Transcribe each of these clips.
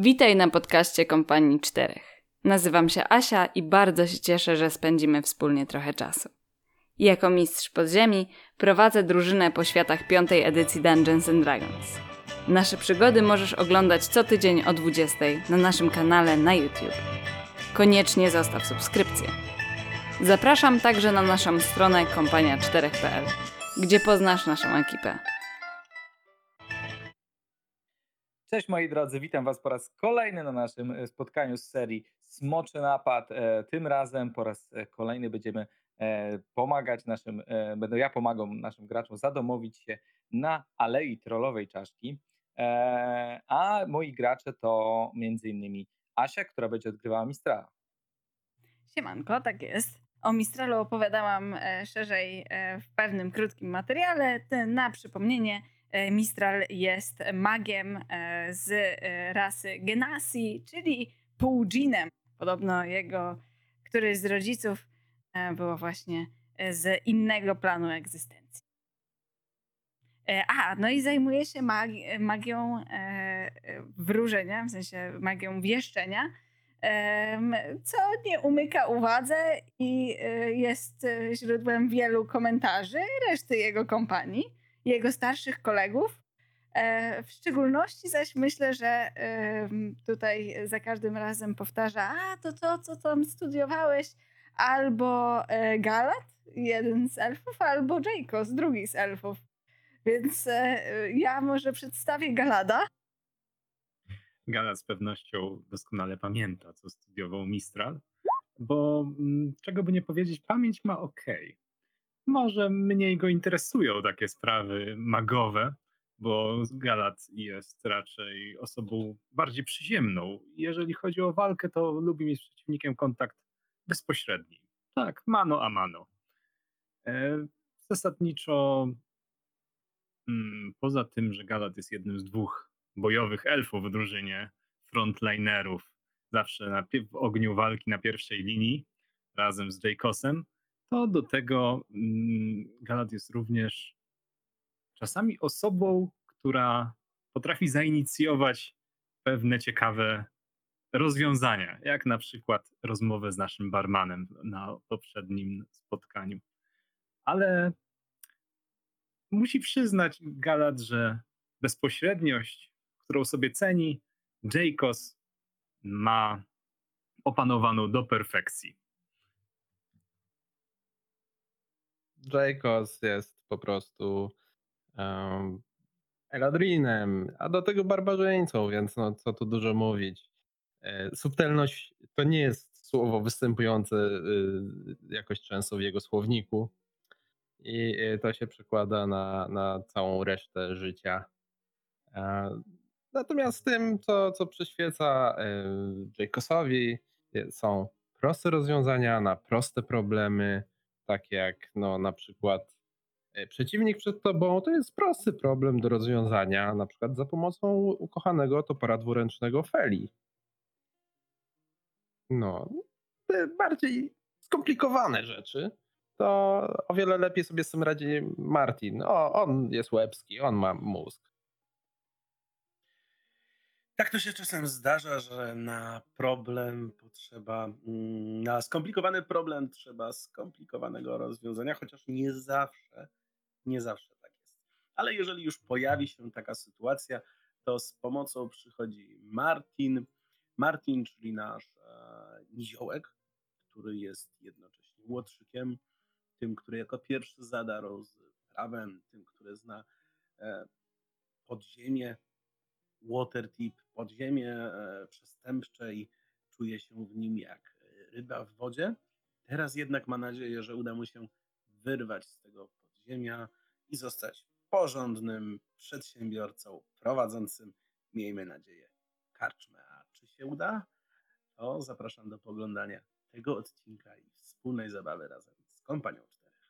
Witaj na podcaście Kompanii Czterech. Nazywam się Asia i bardzo się cieszę, że spędzimy wspólnie trochę czasu. Jako mistrz podziemi prowadzę drużynę po światach piątej edycji Dungeons and Dragons. Nasze przygody możesz oglądać co tydzień o 20 na naszym kanale na YouTube. Koniecznie zostaw subskrypcję. Zapraszam także na naszą stronę kompania4.pl, gdzie poznasz naszą ekipę. Cześć moi drodzy, witam Was po raz kolejny na naszym e, spotkaniu z serii Smoczy Napad. E, tym razem po raz e, kolejny będziemy pomagać naszym, będę ja pomagam naszym graczom zadomowić się na Alei Trollowej Czaszki. A moi gracze to innymi Asia, która będzie odgrywała Mistrala. Siemanko, tak jest. O Mistralu opowiadałam szerzej w pewnym krótkim materiale. Na przypomnienie, Mistral jest magiem e, z e, rasy Genasi, czyli półdżinem. Podobno jego któryś z rodziców było właśnie z innego planu egzystencji. A, no i zajmuje się magi magią wróżenia, w sensie magią wieszczenia, co nie umyka uwadze i jest źródłem wielu komentarzy reszty jego kompanii jego starszych kolegów. E, w szczególności zaś myślę, że tutaj za każdym razem powtarza, a to to, co tam studiowałeś, albo e, Galat, jeden z elfów, albo Jaycos, drugi z elfów. Więc e, ja może przedstawię Galada. Galat z pewnością doskonale pamięta, co studiował Mistral, bo mm, czego by nie powiedzieć, pamięć ma ok może mniej go interesują takie sprawy magowe, bo Galat jest raczej osobą bardziej przyziemną. Jeżeli chodzi o walkę, to lubi mieć z przeciwnikiem kontakt bezpośredni. Tak, mano a mano. E, zasadniczo, mm, poza tym, że Galat jest jednym z dwóch bojowych elfów w drużynie, frontlinerów, zawsze na, w ogniu walki na pierwszej linii, razem z Jacosem, to do tego mm, Galat jest również czasami osobą, która potrafi zainicjować pewne ciekawe rozwiązania, jak na przykład rozmowę z naszym barmanem na poprzednim spotkaniu. Ale musi przyznać Galat, że bezpośredniość, którą sobie ceni, Jacos ma opanowaną do perfekcji. Jacobs jest po prostu um, Eladrinem, a do tego barbarzyńcą, więc no co tu dużo mówić. E, subtelność to nie jest słowo występujące y, jakoś często w jego słowniku i y, to się przekłada na, na całą resztę życia. E, natomiast tym, co, co przyświeca e, Jacosowi, są proste rozwiązania na proste problemy, takie jak no, na przykład e, przeciwnik przed tobą, to jest prosty problem do rozwiązania, na przykład za pomocą ukochanego topora dwuręcznego Feli. No, te bardziej skomplikowane rzeczy, to o wiele lepiej sobie z tym radzi Martin. O, on jest łebski, on ma mózg. Tak to się czasem zdarza, że na problem potrzeba, mm, na skomplikowany problem trzeba skomplikowanego rozwiązania, chociaż nie zawsze, nie zawsze tak jest. Ale jeżeli już pojawi się taka sytuacja, to z pomocą przychodzi Martin. Martin, czyli nasz e, niziołek, który jest jednocześnie łotrzykiem, tym, który jako pierwszy zadarł z prawem, tym, który zna e, podziemie, Waterdeep, podziemie e, przestępcze i czuje się w nim jak ryba w wodzie. Teraz jednak ma nadzieję, że uda mu się wyrwać z tego podziemia i zostać porządnym przedsiębiorcą prowadzącym, miejmy nadzieję, karczmę. A czy się uda? To zapraszam do poglądania tego odcinka i wspólnej zabawy razem z kompanią czterech.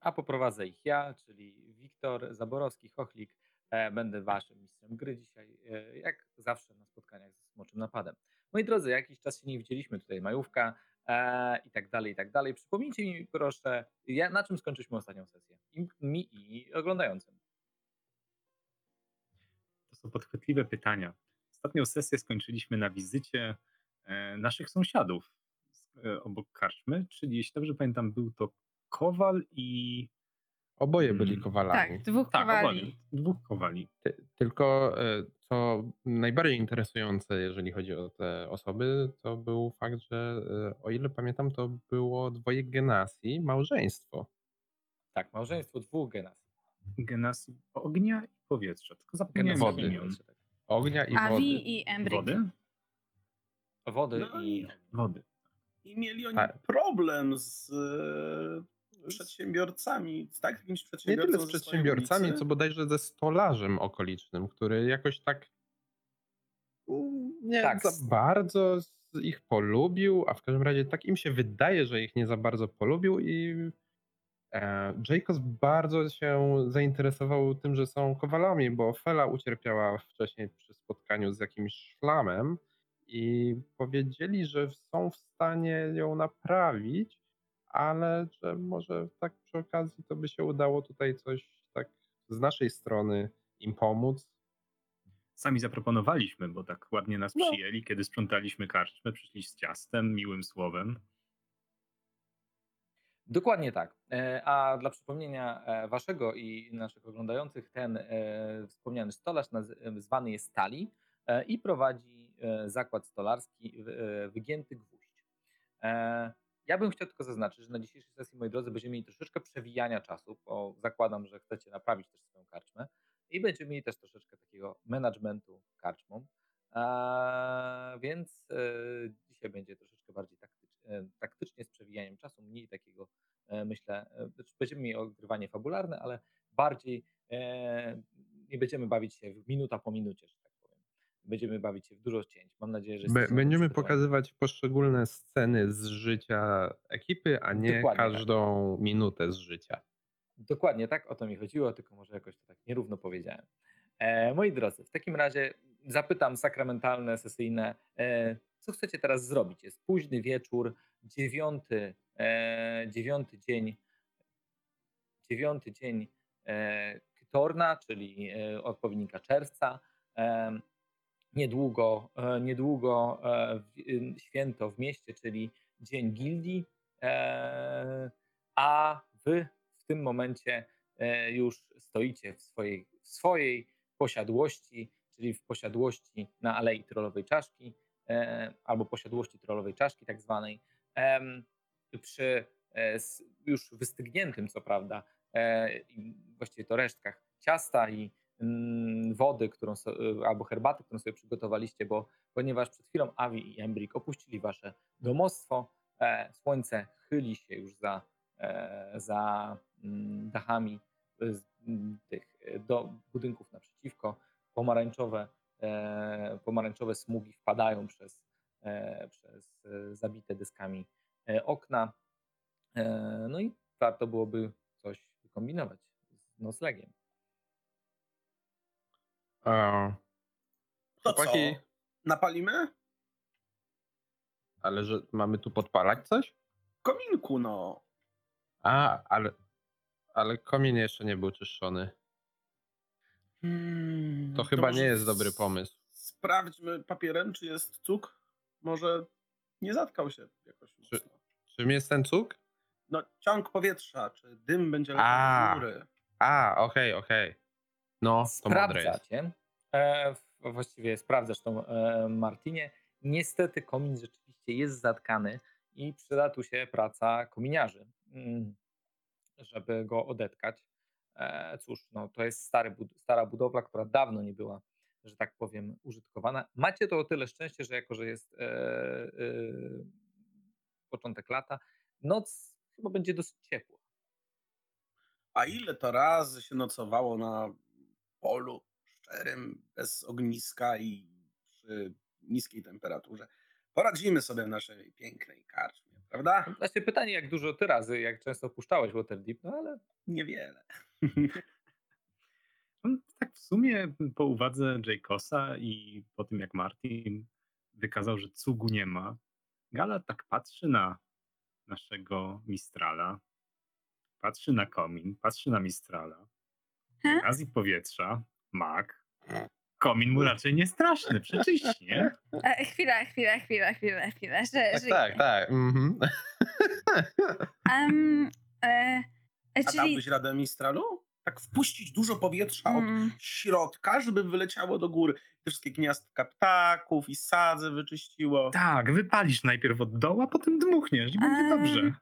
A poprowadzę ich ja, czyli Wiktor Zaborowski-Chochlik, E, będę waszym mistrzem gry dzisiaj, e, jak zawsze na spotkaniach ze Smoczym Napadem. Moi drodzy, jakiś czas się nie widzieliśmy, tutaj majówka e, i tak dalej, i tak dalej. Przypomnijcie mi proszę, ja, na czym skończyliśmy ostatnią sesję? I, mi i oglądającym. To są podchwytliwe pytania. ostatnią sesję skończyliśmy na wizycie e, naszych sąsiadów e, obok karczmy, czyli jeśli dobrze pamiętam, był to Kowal i... Oboje byli Mm, kowalami. Tak, dwóch Tak, kowali. oboje, dwóch Kowali. Ty, tylko e, co najbardziej interesujące, jeżeli chodzi o te osoby, to był fakt, że e, o ile pamiętam, to było dwoje genasji, małżeństwo. Tak, małżeństwo dwóch generacji. Genasji ognia i powietrza. Tylko zapomniałem Wody. imion. Ognia i wody. Avi i Embryk. Wody? Wody No i... i, Wody. I mieli oni Tak. problem z e, przedsiębiorcami, tak? Jakimś Nie przedsiębiorcą tyle z przedsiębiorcami, co bodajże ze stolarzem okolicznym, który jakoś tak nie Tak. za bardzo ich polubił, a w każdym razie tak im się wydaje, że ich nie za bardzo polubił i e, Jacobs bardzo się zainteresował tym, że są kowalami, bo Fela ucierpiała wcześniej przy spotkaniu z jakimś szlamem i powiedzieli, że są w stanie ją naprawić, ale że może tak przy okazji to by się udało tutaj coś tak z naszej strony im pomóc. Sami zaproponowaliśmy, bo tak ładnie nas No. przyjęli, kiedy sprzątaliśmy karczmę, przyszli z ciastem, miłym słowem. Dokładnie tak. E, A dla przypomnienia e, waszego i naszych oglądających, ten e, wspomniany stolarz zwany jest Stali i prowadzi zakład stolarski Wygięty Gwóźdź. Ja bym chciał tylko zaznaczyć, że na dzisiejszej sesji, moi drodzy, będziemy mieli troszeczkę przewijania czasu, bo zakładam, że chcecie naprawić też swoją karczmę i będziemy mieli też troszeczkę takiego managementu karczmą. Eee, więc e, dzisiaj będzie troszeczkę bardziej taktycz, e, taktycznie z przewijaniem czasu, mniej takiego, e, myślę, e, znaczy będziemy mieli ogrywanie fabularne, ale bardziej e, nie będziemy bawić się w minuta po minucie, że. Będziemy bawić się w dużo cięć. Mam nadzieję, że Be- Będziemy pokazywać poszczególne sceny z życia ekipy, a nie Dokładnie tak. każdą minutę z życia. Dokładnie tak, o to mi chodziło, tylko może jakoś to tak nierówno powiedziałem. E, moi drodzy, w takim razie zapytam sakramentalne, sesyjne, e, co chcecie teraz zrobić? Jest późny wieczór, dziewiąty, e, dziewiąty dzień, dziewiąty dzień e, Kytorna, czyli e, odpowiednika czerwca. Niedługo, e, niedługo e, święto w mieście, czyli Dzień Gildii, e, a wy w tym momencie już stoicie w swojej, w swojej posiadłości, czyli w posiadłości na Alei Trollowej Czaszki, albo posiadłości Trollowej Czaszki tak zwanej, przy już wystygniętym co prawda, właściwie to resztkach ciasta i wody, którą so, e, albo herbaty, którą sobie przygotowaliście, bo ponieważ przed chwilą Avi i Embrik opuścili wasze domostwo, e, słońce chyli się już za, e, za mm, dachami e, z, mm, tych e, do budynków naprzeciwko. Pomarańczowe, e, pomarańczowe smugi wpadają przez, e, przez zabite deskami e, okna. No i warto byłoby coś wykombinować z noclegiem. A, To co? chłopaki, Napalimy? ale że mamy tu podpalać coś? Kominku, no. A, ale, ale komin jeszcze nie był czyszczony. Hmm, To chyba może nie jest dobry pomysł. Sprawdźmy papierem, czy jest cuk. Może nie zatkał się jakoś Czy- mocno. Czym jest ten cuk? No, ciąg powietrza, czy dym będzie leciał do góry. A, okej, okej. No, to. Sprawdzacie, e, właściwie sprawdzasz tą e, Martinie. Niestety komin rzeczywiście jest zatkany i przyda tu się praca kominiarzy, mm, żeby go odetkać. E, cóż, no, to jest stary, stara budowla, która dawno nie była, że tak powiem, użytkowana. Macie to o tyle szczęście, że jako, że jest e, e, początek lata, noc chyba będzie dosyć ciepła. A ile to razy się nocowało na polu szczerym, bez ogniska i przy niskiej temperaturze. Poradzimy sobie w naszej pięknej karczmie, prawda? Właśnie pytanie, jak dużo ty razy, jak często puszczałeś Waterdeep, no ale Niewiele. Tak w sumie po uwadze Jacosa i po tym jak Martin wykazał, że cugu nie ma, Gala tak patrzy na naszego Mistrala, patrzy na komin, patrzy na Mistrala? Gimnazji powietrza, mak, komin mu raczej nie straszny, przeczyśnie. E, chwila, chwila, chwila, chwila, chwila. Że, Tak, że, tak, tak. Mhm. Um, e, A czyli... dałbyś radę Mistralu? Tak wpuścić dużo powietrza od Mm, środka, żeby wyleciało do góry. Te wszystkie gniazdka ptaków i sadze wyczyściło. Tak, wypalisz najpierw od dołu, a potem dmuchniesz i będzie Eee, dobrze.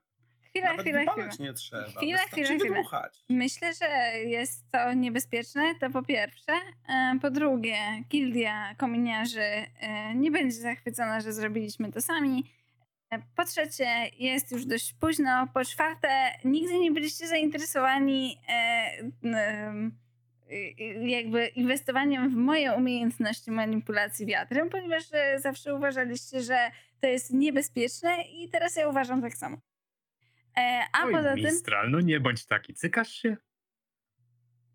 Chwila, Nawet chwila, chwila. nie trzeba. Chwila, wystarczy chwila, chwila. wydmuchać. Myślę, że jest to niebezpieczne, to po pierwsze. E, Po drugie, gildia kominiarzy e, nie będzie zachwycona, że zrobiliśmy to sami. E, Po trzecie, jest już dość późno. Po czwarte, nigdy nie byliście zainteresowani jakby inwestowaniem w moje umiejętności manipulacji wiatrem, ponieważ zawsze uważaliście, że to jest niebezpieczne i teraz ja uważam tak samo. E, A Oj, poza tym... Mistral, no nie bądź taki, cykasz się?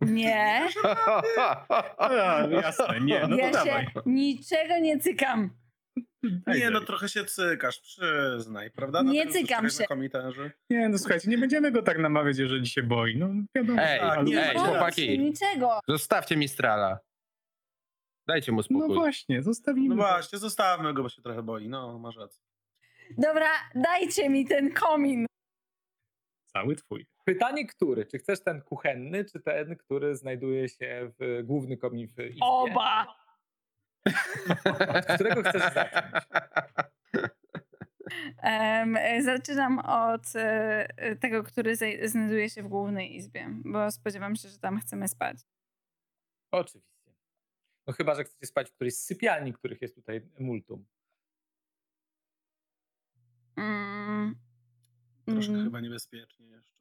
Nie. A, jasne, nie, no ja to się dawaj. niczego nie cykam. Nie, no trochę się cykasz, przyznaj, prawda? Nie tym, co cykam się. na komitarzy. Nie, no słuchajcie, nie będziemy go tak namawiać, jeżeli się boi. No wiadomo. Ej, ale- nie, ej, nie, chłopaki, Niczego. zostawcie Mistrala. Dajcie mu No spokój. właśnie, zostawimy. No właśnie, zostawmy go, bo się trochę boi. No, masz rację. Dobra, dajcie mi ten komin. Cały twój. Pytanie który? Czy chcesz ten kuchenny, czy ten, który znajduje się w główny komin w izbie? Oba. Od którego chcesz zacząć? E, zaczynam od e, tego, który znajduje się w głównej izbie, bo spodziewam się, że tam chcemy spać. Oczywiście. No chyba, że chcecie spać w którejś z sypialni, których jest tutaj multum. Mm, Troszkę mm, chyba niebezpiecznie jeszcze.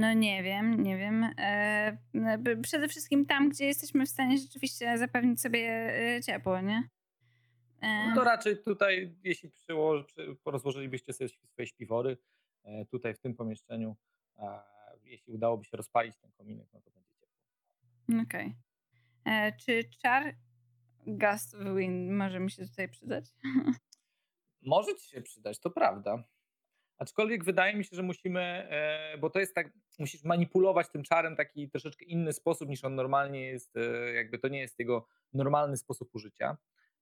No nie wiem, nie wiem. E, b- przede wszystkim tam, gdzie jesteśmy w stanie rzeczywiście zapewnić sobie e, ciepło, nie? E, No to raczej tutaj, jeśli przyło, przy, rozłożylibyście sobie swoje śpiwory, tutaj w tym pomieszczeniu, jeśli udałoby się rozpalić ten kominek, no to będzie ciepło. Okej. E, Czy czar Gust of Wind może mi się tutaj przydać? Może ci się przydać, to prawda. Aczkolwiek wydaje mi się, że musimy, e, bo to jest tak, musisz manipulować tym czarem taki troszeczkę inny sposób niż on normalnie jest, e, jakby to nie jest jego normalny sposób użycia.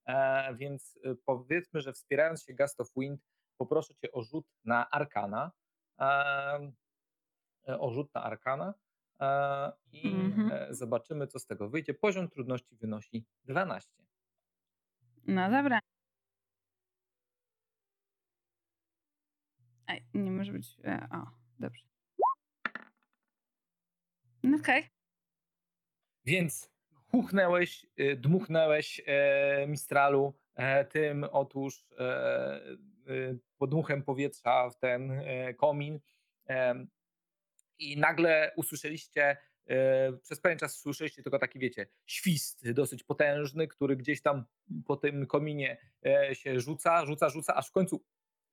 E, Więc powiedzmy, że wspierając się Gust of Wind, poproszę cię o rzut na Arkana. O rzut na Arkana i Mhm. zobaczymy, co z tego wyjdzie. Poziom trudności wynosi 12. No dobra. Nie może być. e, O, dobrze. No Okej. Więc huchnęłeś, y, dmuchnęłeś e, Mistralu e, tym otóż e, y, podmuchem powietrza w ten e, komin i nagle usłyszeliście, e, przez pewien czas słyszeliście tylko taki, wiecie, świst dosyć potężny, który gdzieś tam po tym kominie e, się rzuca, rzuca, rzuca, aż w końcu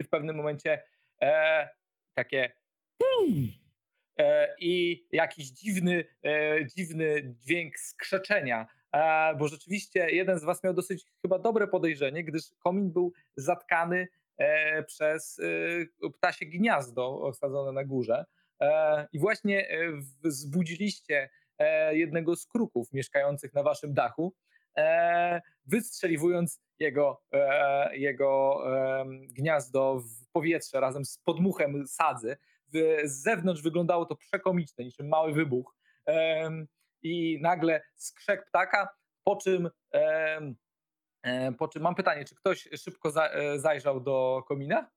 w pewnym momencie e, takie e, i jakiś dziwny, e, dziwny dźwięk skrzeczenia, e, bo rzeczywiście jeden z was miał dosyć chyba dobre podejrzenie, gdyż komin był zatkany e, przez e, ptasie gniazdo osadzone na górze. I właśnie e, wzbudziliście e, jednego z kruków mieszkających na waszym dachu, wystrzeliwując jego, e, jego gniazdo w powietrze razem z podmuchem sadzy, z zewnątrz wyglądało to przekomiczne, niczym mały wybuch. I nagle skrzek ptaka, po czym, e, po czym mam pytanie, czy ktoś szybko za, e, zajrzał do komina?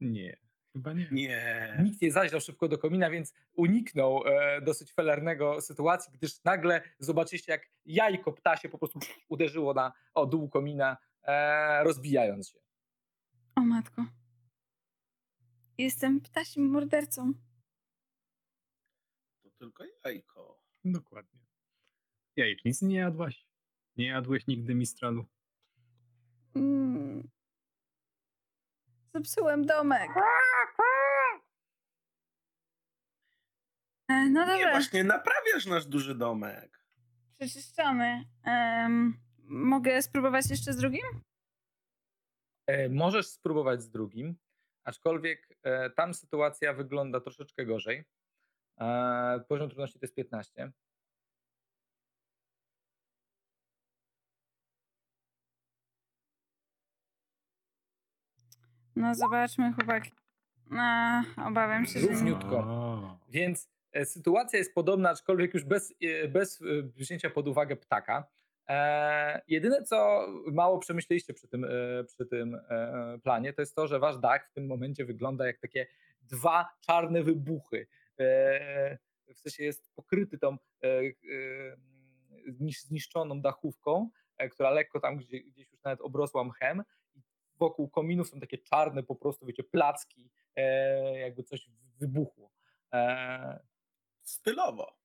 Nie, chyba nie. Nie. Nikt nie zajrzał szybko do komina, więc uniknął e, dosyć felernego sytuacji, gdyż nagle zobaczyliście, jak jajko ptasie po prostu uderzyło na o, dół komina, rozbijając się. O matko. Jestem ptasim mordercą. To tylko jajko. Dokładnie. Jajecznicy nie jadłaś? Nie jadłeś nigdy Mistralu? Mm. Zepsułem domek. E, No Nie, dobra, właśnie naprawiasz nasz duży domek. przeczyszczony. Em, Mogę spróbować jeszcze z drugim? E, możesz spróbować z drugim, aczkolwiek e, tam sytuacja wygląda troszeczkę gorzej. E, poziom trudności to jest 15. No zobaczmy, chłopaki. No, obawiam się, że nie. Więc sytuacja jest podobna, aczkolwiek już bez, bez wzięcia pod uwagę ptaka. E, jedyne, co mało przemyśleliście przy tym, e, przy tym e, planie, to jest to, że wasz dach w tym momencie wygląda jak takie dwa czarne wybuchy. E, w sensie jest pokryty tą e, e, znisz- zniszczoną dachówką, która lekko tam gdzie, gdzieś już nawet obrosła mchem. I wokół kominów są takie czarne po prostu, wiecie, placki, jakby coś wybuchło. Stylowo.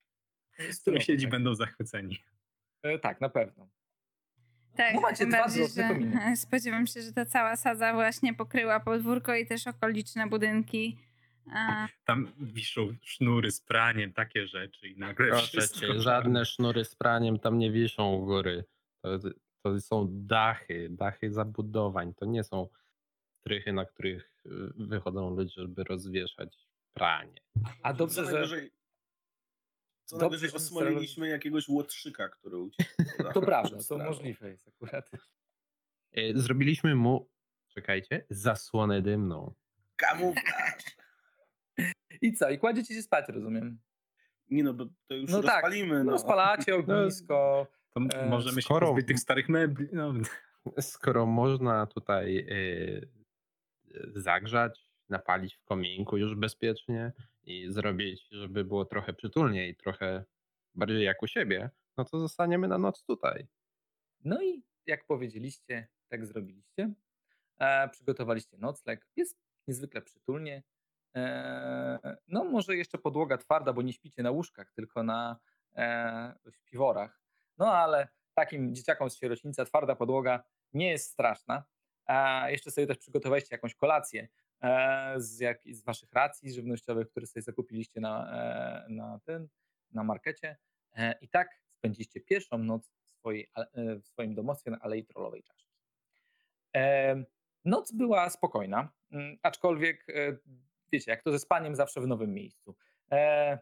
z których siedzi będą zachwyceni. E, tak, na pewno. Tak, No macie dwa bardziej, że spodziewam się, że ta cała sadza właśnie pokryła podwórko i też okoliczne budynki. A, Tam wiszą sznury z praniem, takie rzeczy i nagle Proszę cię, żadne sznury z praniem tam nie wiszą u góry. To, to są dachy, dachy zabudowań. To nie są strychy, na których y, wychodzą ludzie, żeby rozwieszać pranie. A dobrze, że co Dobrze, najwyżej że osmoliliśmy jakiegoś łotrzyka, który uciekł. to prawda, to możliwe jest akurat. Y, Zrobiliśmy mu, czekajcie, zasłonę dymną. Kamuflaż. I co? I kładziecie się spać, rozumiem. Nie no, bo to już No tak, rozpalimy. No, No, spalacie ognisko. To E, możemy się skoro- pozbyć tych starych mebli. No, Skoro można tutaj y, zagrzać, napalić w kominku już bezpiecznie i zrobić, żeby było trochę przytulniej, trochę bardziej jak u siebie, no to zostaniemy na noc tutaj. No i jak powiedzieliście, tak zrobiliście. E, przygotowaliście nocleg. Jest niezwykle przytulnie. E, no może jeszcze podłoga twarda, bo nie śpicie na łóżkach, tylko na e, śpiworach. No ale takim dzieciakom z sierocińca twarda podłoga nie jest straszna. A jeszcze sobie też przygotowaliście jakąś kolację e, z, jak, z waszych racji żywnościowych, które sobie zakupiliście na, e, na tym, na markecie. E, I tak spędziliście pierwszą noc w, swojej, e, w swoim domostwie na Alei Trollowej Czaszki. E, Noc była spokojna, mm, aczkolwiek e, wiecie, jak to ze spaniem zawsze w nowym miejscu. E,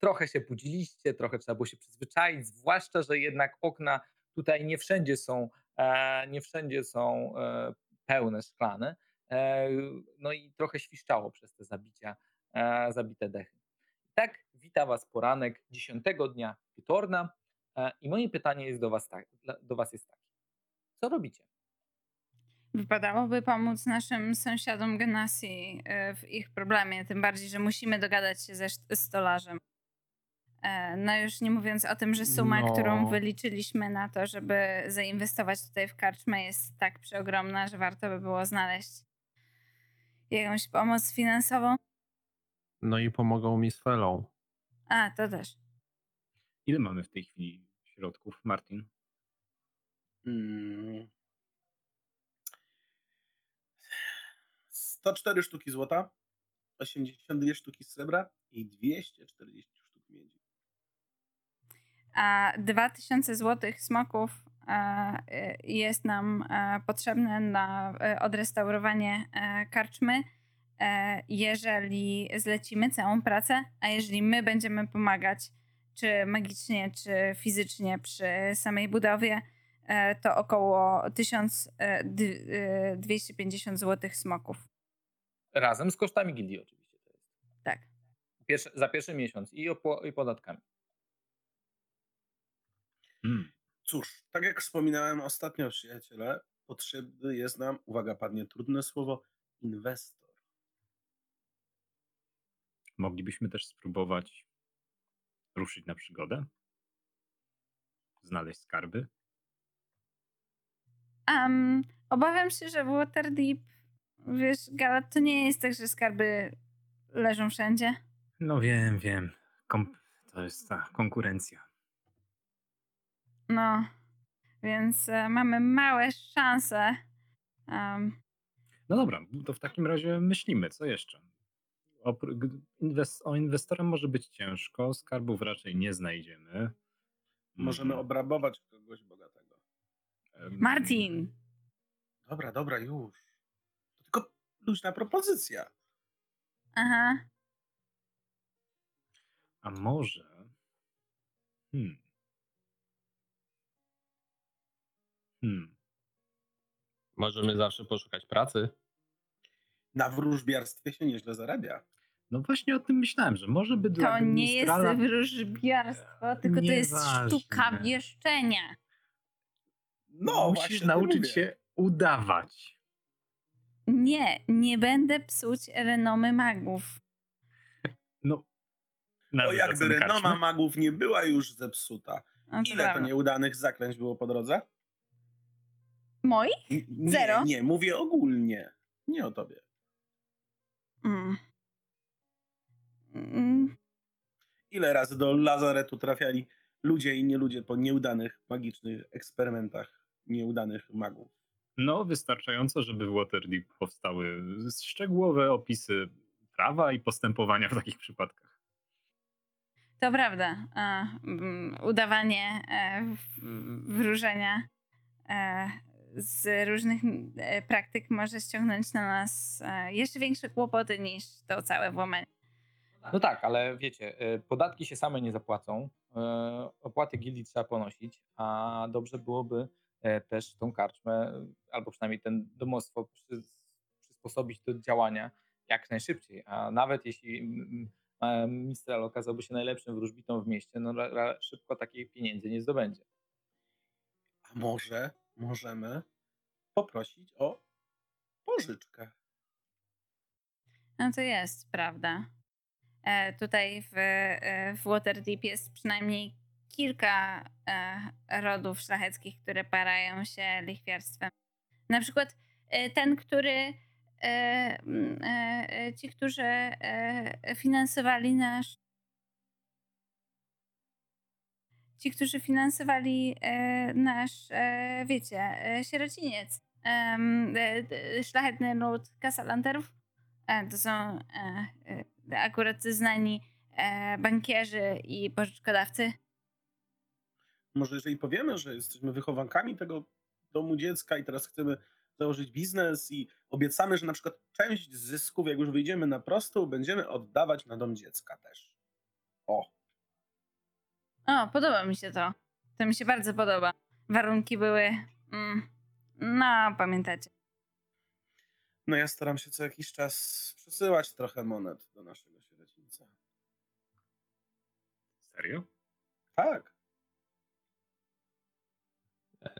Trochę się budziliście, trochę trzeba było się przyzwyczaić, zwłaszcza, że jednak okna tutaj nie wszędzie są, e, nie wszędzie są e, pełne, szklane. E, No i trochę świszczało przez te zabicia, e, zabite dechy. Tak, wita Was poranek 10 dnia Pitorna e, i moje pytanie jest do Was, tak, do was jest takie. Co robicie? Wypadałoby pomóc naszym sąsiadom Genasi w ich problemie, tym bardziej, że musimy dogadać się ze st- stolarzem. No już nie mówiąc o tym, że suma, No. którą wyliczyliśmy na to, żeby zainwestować tutaj w karczmę jest tak przeogromna, że warto by było znaleźć jakąś pomoc finansową. No i pomogą mi z felą. A, to też. ile mamy w tej chwili środków, Martin? Mm. 104 sztuki złota, 82 sztuki srebra i 240 sztuk miedzi. A 2000 złotych smoków jest nam e, potrzebne na e, odrestaurowanie e, karczmy, e, jeżeli zlecimy całą pracę, a jeżeli my będziemy pomagać, czy magicznie, czy fizycznie przy samej budowie, e, to około 1250 złotych smoków. Razem z kosztami gildii oczywiście. To jest. Tak. Pierwszy, za pierwszy miesiąc i, i podatkami. Hmm. Cóż, tak jak wspominałem ostatnio, przyjaciele, potrzebny jest nam, uwaga, padnie trudne słowo, inwestor. Moglibyśmy też spróbować ruszyć na przygodę, znaleźć skarby. Um, obawiam się, że w Waterdeep, wiesz, Galat, to nie jest tak, że skarby leżą wszędzie. No wiem, wiem. Kom- to jest ta konkurencja. No, więc e, mamy małe szanse. Um, No dobra, to w takim razie myślimy, co jeszcze? Opr- g- inwes- o inwestorem może być ciężko, skarbów raczej nie znajdziemy. Możemy Mhm. obrabować kogoś bogatego. Martin! Dobra, dobra, już. To tylko luźna propozycja. Aha. A może. Hmm. Hmm. Możemy zawsze poszukać pracy. Na wróżbiarstwie się nieźle zarabia. No właśnie o tym myślałem, że może by dla To nie jest administrala- wróżbiarstwo, tylko to jest Nieważne. sztuka wieszczenia. No, Musisz właśnie nauczyć mówię. się udawać. Nie, nie będę psuć renomy magów. No, O, nazwę jakby renoma magów nie była już zepsuta. No to Ile to prawda. nieudanych zaklęć było po drodze? Moi? Nie, Zero? Nie, mówię ogólnie. Nie o tobie. Mm. Mm. Ile razy do lazaretu trafiali ludzie i nie ludzie po nieudanych magicznych eksperymentach nieudanych magów? No, wystarczająco, żeby w Waterdeep powstały szczegółowe opisy prawa i postępowania w takich przypadkach. To prawda. A, mm, udawanie e, wróżenia e, z różnych e, praktyk może ściągnąć na nas e, jeszcze większe kłopoty niż to całe włamanie. No tak, ale wiecie, e, podatki się same nie zapłacą, opłaty gildii trzeba ponosić, a dobrze byłoby też tą karczmę, albo przynajmniej ten domostwo przy, przysposobić do działania jak najszybciej, a nawet jeśli Mistral okazałby się najlepszym wróżbitą w mieście, no szybko takich pieniędzy nie zdobędzie. A może możemy poprosić o pożyczkę? No to jest prawda. E, tutaj w, e, w Waterdeep jest przynajmniej kilka e, rodów szlacheckich, które parają się lichwiarstwem. Na przykład e, ten, który e, e, ci, którzy finansowali nasz ci, którzy finansowali e, nasz, e, wiecie, e, sierociniec. Szlachetny lud kasalanterów. To są akurat znani bankierzy i pożyczkodawcy. Może jeżeli powiemy, że jesteśmy wychowankami tego domu dziecka i teraz chcemy założyć biznes i obiecamy, że na przykład część zysków, jak już wyjdziemy na prostą, będziemy oddawać na dom dziecka też. O, O, podoba mi się to. To mi się bardzo podoba. Warunki były. Mm, no, pamiętacie. no ja staram się co jakiś czas przesyłać trochę monet do naszego sierocińca. Serio? Tak.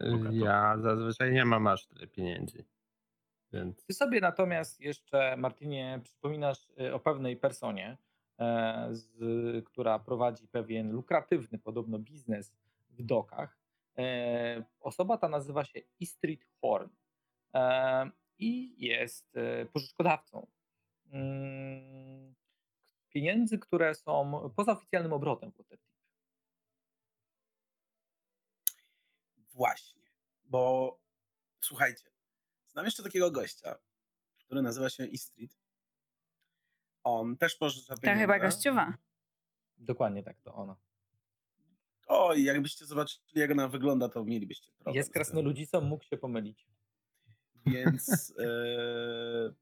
Bogato. Ja zazwyczaj nie mam aż tyle pieniędzy. Więc Ty sobie natomiast jeszcze, Martinie, przypominasz y, o pewnej personie, z, która prowadzi pewien lukratywny podobno biznes w dokach. E, Osoba ta nazywa się Istrid Horn e, i jest e, pożyczkodawcą mm, pieniędzy, które są poza oficjalnym obrotem w Waterdeep. Właśnie. Bo słuchajcie, znam jeszcze takiego gościa, który nazywa się Istrid. On też pożycza To pieniądze. chyba gościuwa. Dokładnie tak to ona. Oj, jakbyście zobaczyli, jak ona wygląda, to mielibyście problem. Jest krasnoludzicą, mógł się pomylić. Więc e,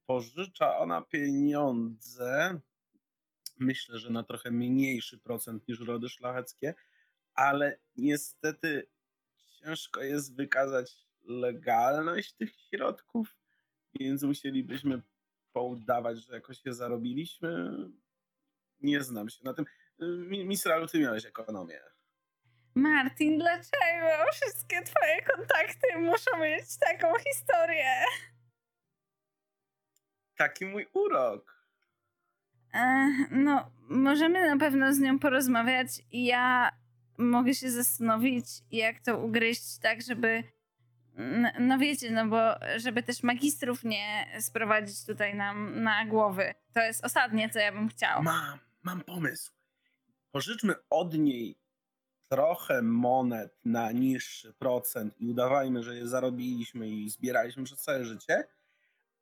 pożycza ona pieniądze. Myślę, że na trochę mniejszy procent niż rody szlacheckie, ale niestety ciężko jest wykazać legalność tych środków, więc musielibyśmy poudawać, że jakoś je zarobiliśmy. Nie znam się na tym. Mi- Misralu, ty miałeś ekonomię. Martin, dlaczego wszystkie twoje kontakty muszą mieć taką historię? Taki mój urok. E, no, możemy na pewno z nią porozmawiać i ja mogę się zastanowić, jak to ugryźć tak, żeby. No wiecie, no bo żeby też magistrów nie sprowadzić tutaj nam na głowy. To jest ostatnie, co ja bym chciał. Mam, mam pomysł. Pożyczmy od niej trochę monet na niższy procent i udawajmy, że je zarobiliśmy i zbieraliśmy przez całe życie,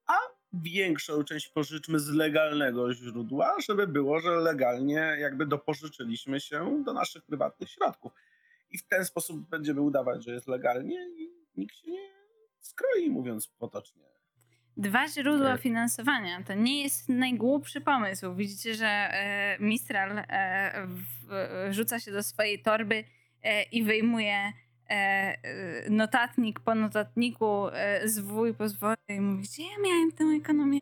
a większą część pożyczmy z legalnego źródła, żeby było, że legalnie jakby dopożyczyliśmy się do naszych prywatnych środków. I w ten sposób będziemy udawać, że jest legalnie i nikt się nie skroi, mówiąc potocznie. Dwa źródła finansowania to nie jest najgłupszy pomysł. Widzicie, że e, Mistral e, w, e, rzuca się do swojej torby e, i wyjmuje notatnik po notatniku, e, zwój po zwoju i mówi, gdzie ja miałem tę ekonomię?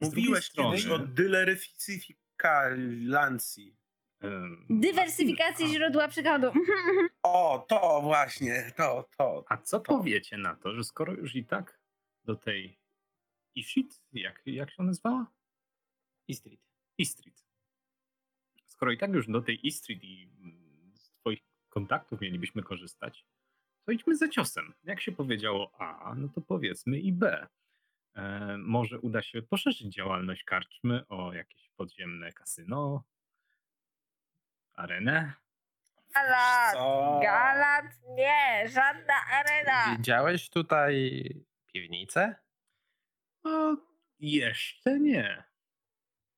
Mówiłeś kiedyś o dyleryficyfikalancji. Dywersyfikacji źródła przychodu. O, to właśnie, to, to. A co powiecie na to, że skoro już i tak do tej Ishit, jak, jak się nazywała? I street. E-Street. Skoro i tak już do tej E-Street i z Twoich kontaktów mielibyśmy korzystać, to idźmy za ciosem. Jak się powiedziało A, no to powiedzmy i B. E, może uda się poszerzyć działalność karczmy o jakieś podziemne kasyno, arenę. Galat! Co? Galat nie, żadna arena. Widziałeś tutaj piwnicę? No, jeszcze nie.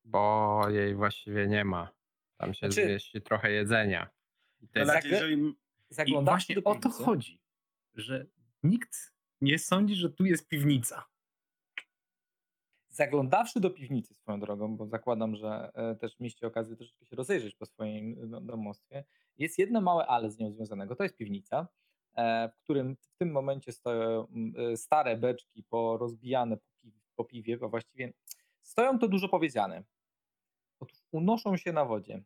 Bo jej właściwie nie ma. Tam się Znaczy- zmieści trochę jedzenia. I Ale tyle. Zagle- jeżeli, I właśnie o to chodzi, że nikt nie sądzi, że tu jest piwnica. Zaglądawszy do piwnicy swoją drogą, bo zakładam, że e, też mieliście okazję troszeczkę się rozejrzeć po swoim no, domostwie, jest jedno małe ale z nią związanego. To jest piwnica, e, w którym w tym momencie stoją e, stare beczki porozbijane po, pi po piwie, bo właściwie stoją to dużo powiedziane. Otóż unoszą się na wodzie.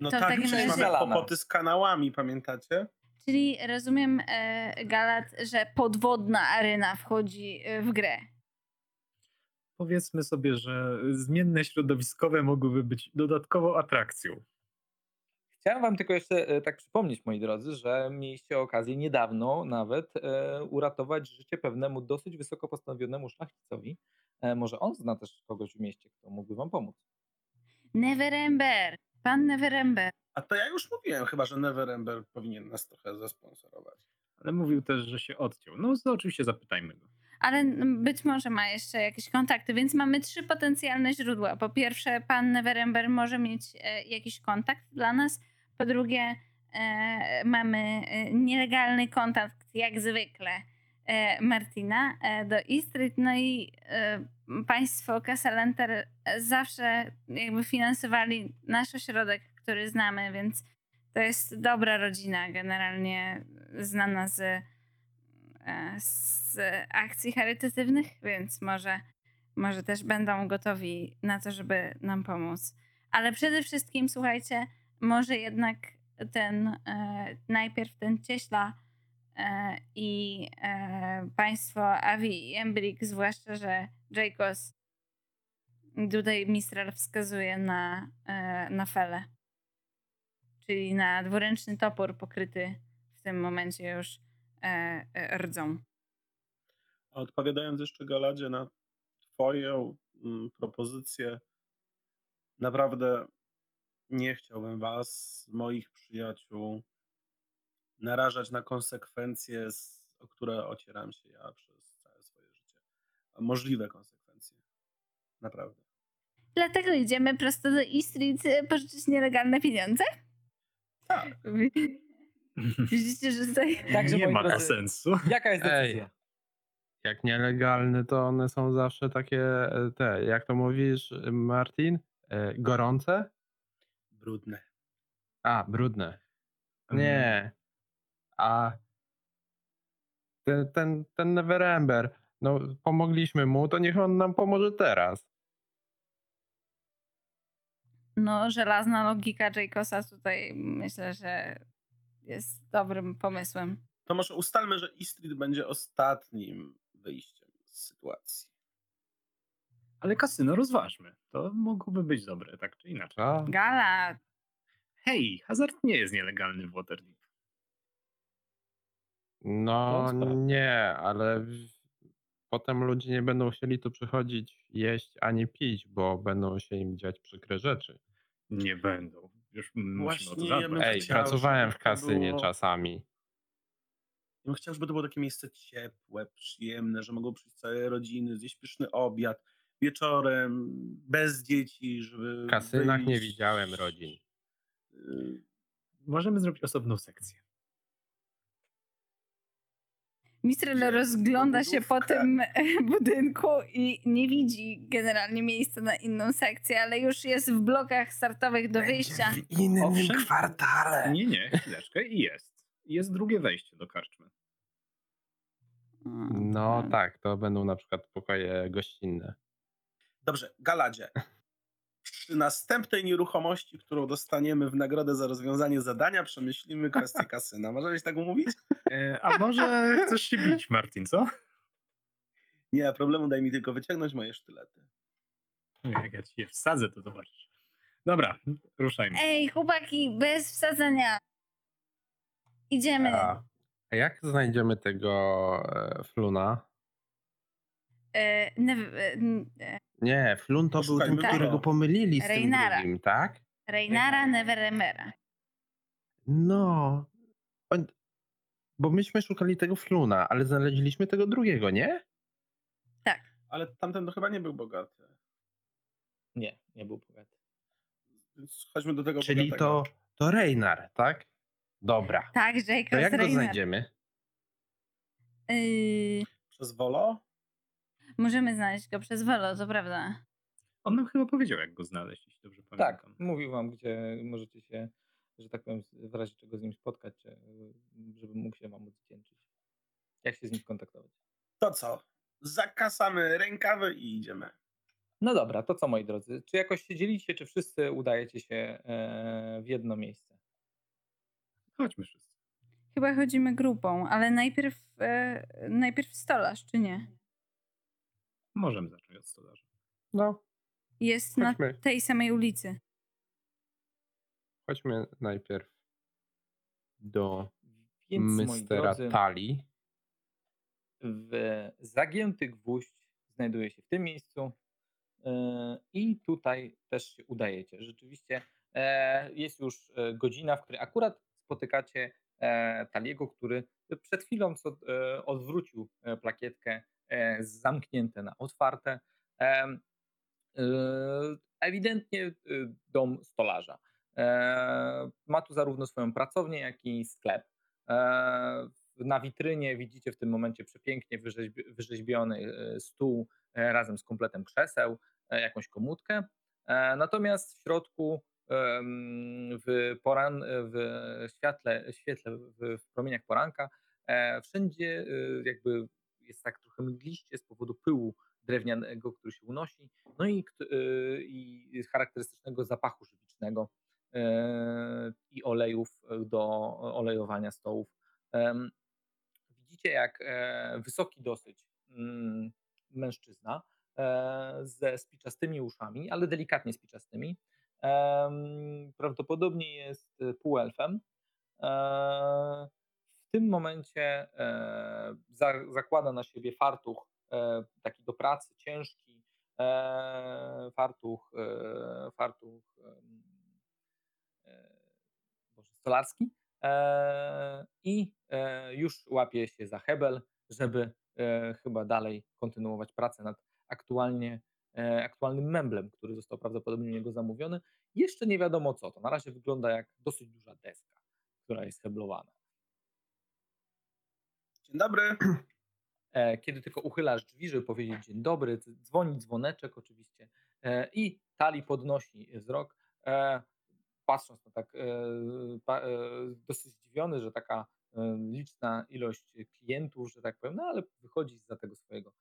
no To tak, przecież mamy Zalana. kłopoty z kanałami, pamiętacie? Czyli rozumiem, e, Galat, że podwodna arena wchodzi e, w grę. Powiedzmy sobie, że zmienne środowiskowe mogłyby być dodatkową atrakcją. Chciałem wam tylko jeszcze e, tak przypomnieć, moi drodzy, że mieliście okazję niedawno nawet e, uratować życie pewnemu dosyć wysoko postanowionemu szlachcicowi. E, może on zna też kogoś w mieście, kto mógłby wam pomóc. Neverember, pan Neverember. A to ja już mówiłem chyba, że Neverember powinien nas trochę zasponsorować. Ale mówił też, że się odciął. No to oczywiście zapytajmy go. Ale być może ma jeszcze jakieś kontakty, więc mamy trzy potencjalne źródła. Po pierwsze, pan Neverember może mieć e, jakiś kontakt dla nas. Po drugie, e, mamy e, nielegalny kontakt, jak zwykle, Martina do Istrid. No i państwo Casalenter zawsze jakby finansowali nasz ośrodek, który znamy, więc to jest dobra rodzina, generalnie znana z z akcji charytatywnych, więc może, może też będą gotowi na to, żeby nam pomóc. Ale przede wszystkim, słuchajcie, może jednak ten e, najpierw ten cieśla e, i e, państwo Avi i Embrik, zwłaszcza, że Jacos tutaj Mistral wskazuje na, na felę. Czyli na dwuręczny topór pokryty w tym momencie już rdzą. A odpowiadając jeszcze Galadzie na twoją mm, propozycję, naprawdę nie chciałbym was, moich przyjaciół, narażać na konsekwencje, z, o które ocieram się ja przez całe swoje życie. Możliwe konsekwencje. Naprawdę. Dlatego idziemy prosto do E Street e, pożyczyć nielegalne pieniądze? Tak. Wi- Widzicie, że tutaj... Także, nie ma drodzy, sensu. Jaka jest Ej. decyzja? Jak nielegalne, to one są zawsze takie, e, te, jak to mówisz, Martin? E, Gorące? Brudne. A, brudne. Mm. Nie. A ten, ten, ten Neverember, no pomogliśmy mu, to niech on nam pomoże teraz. No, żelazna logika Jacosa tutaj myślę, że jest dobrym pomysłem. To może ustalmy, że Street będzie ostatnim wyjściem z sytuacji. Ale kasyno rozważmy. To mogłoby być dobre, tak czy inaczej. Co? Gala, Hej, hazard nie jest nielegalny w Waterdeep. No nie, ale potem ludzie nie będą chcieli tu przychodzić jeść ani pić, bo będą się im dziać przykre rzeczy. Nie będą. Już musimy Właśnie o to ja bym Ej, chciał, pracowałem w kasynie było- czasami. Ja bym chciał, żeby to było takie miejsce ciepłe, przyjemne, że mogą przyjść całe rodziny, zjeść pyszny obiad wieczorem, bez dzieci, żeby W kasynach nie wyjść. widziałem rodzin. Y, Możemy zrobić osobną sekcję. Mistrel Gdzie? rozgląda się po tym budynku i nie widzi generalnie miejsca na inną sekcję, ale już jest w blokach startowych do wyjścia. w innym Owszem. kwartale. Nie, nie, chwileczkę. I jest. Jest drugie wejście do karczmy. No tak, to będą na przykład pokoje gościnne. Dobrze, Galadzie. Przy następnej nieruchomości, którą dostaniemy w nagrodę za rozwiązanie zadania, przemyślimy kwestię kasyna. Możesz tak umówić? E, A może chcesz się bić, Martin, co? Nie problemu, daj mi tylko wyciągnąć moje sztylety. Jak ja ci je wsadzę, to zobaczysz. Dobra, ruszajmy. Ej, chłopaki, bez wsadzania. Idziemy. A, a jak znajdziemy tego e, Fluna? E, e, e, Nie, Flun to był ten, go. którego pomylili z tym drugim, tak? Reinara Neveremera. No. On, bo myśmy szukali tego Fluna, ale znaleźliśmy tego drugiego, nie? Tak. Ale tamten to chyba nie był bogaty. Nie, nie był bogaty. Więc chodźmy do tego Czyli bogatego. to, to Reinar, tak? Dobra. Tak, Jacob To jak go Reiner. znajdziemy? Yy, Przez Wolo? Możemy znaleźć go przez Wolo, to prawda. On nam chyba powiedział, jak go znaleźć, jeśli dobrze Tak, pamiętam. mówił wam, gdzie możecie się, że tak powiem, w razie czego z nim spotkać, żeby mógł się wam odwdzięczyć. Jak się z nim skontaktować? To co? Zakasamy rękawy i idziemy. No dobra, to co moi drodzy? Czy jakoś się dzielicie, czy wszyscy udajecie się e, w jedno miejsce? Chodźmy wszyscy. Chyba chodzimy grupą, ale najpierw, e, najpierw stolarz, czy nie? Możemy zacząć od stolarza. No, Jest na Chodźmy. tej samej ulicy. chodźmy najpierw do Więc Mistera drodzy, Tali. w zagięty gwóźdź znajduje się w tym miejscu e, i tutaj też się udajecie. Rzeczywiście e, jest już e, godzina, w której akurat spotykacie e, Taliego, który przed chwilą co, e, odwrócił plakietkę zamknięte na otwarte. E, Ewidentnie e, dom stolarza. E, Ma tu zarówno swoją pracownię, jak i sklep. E, na witrynie widzicie w tym momencie przepięknie wyrzeźbi- wyrzeźbiony e, stół e, razem z kompletem krzeseł, e, jakąś komódkę. E, Natomiast w środku w, poran, w świetle, świetle w, promieniach poranka e, wszędzie e, jakby jest tak trochę mgliście z powodu pyłu drewnianego, który się unosi, no i, e, i charakterystycznego zapachu żywicznego e, i olejów do olejowania stołów. Widzicie, jak e, wysoki dosyć mm, mężczyzna ze spiczastymi uszami, ale delikatnie spiczastymi, prawdopodobnie jest półelfem. Tym momencie e, za, zakłada na siebie fartuch e, taki do pracy, ciężki, e, fartuch, fartuch Boże, stolarski i już łapie się za hebel, żeby chyba dalej kontynuować pracę nad aktualnie, aktualnym memblem, który został prawdopodobnie niego zamówiony. Jeszcze nie wiadomo co to. Na razie wygląda jak dosyć duża deska, która jest heblowana. Dzień dobry. E, Kiedy tylko uchylasz drzwi, żeby powiedzieć dzień dobry, dz- dzwoni dzwoneczek oczywiście e, i Tali podnosi wzrok, e, patrząc na tak dosyć zdziwiony, że taka liczna ilość klientów, że tak powiem, no ale wychodzi za tego swojego,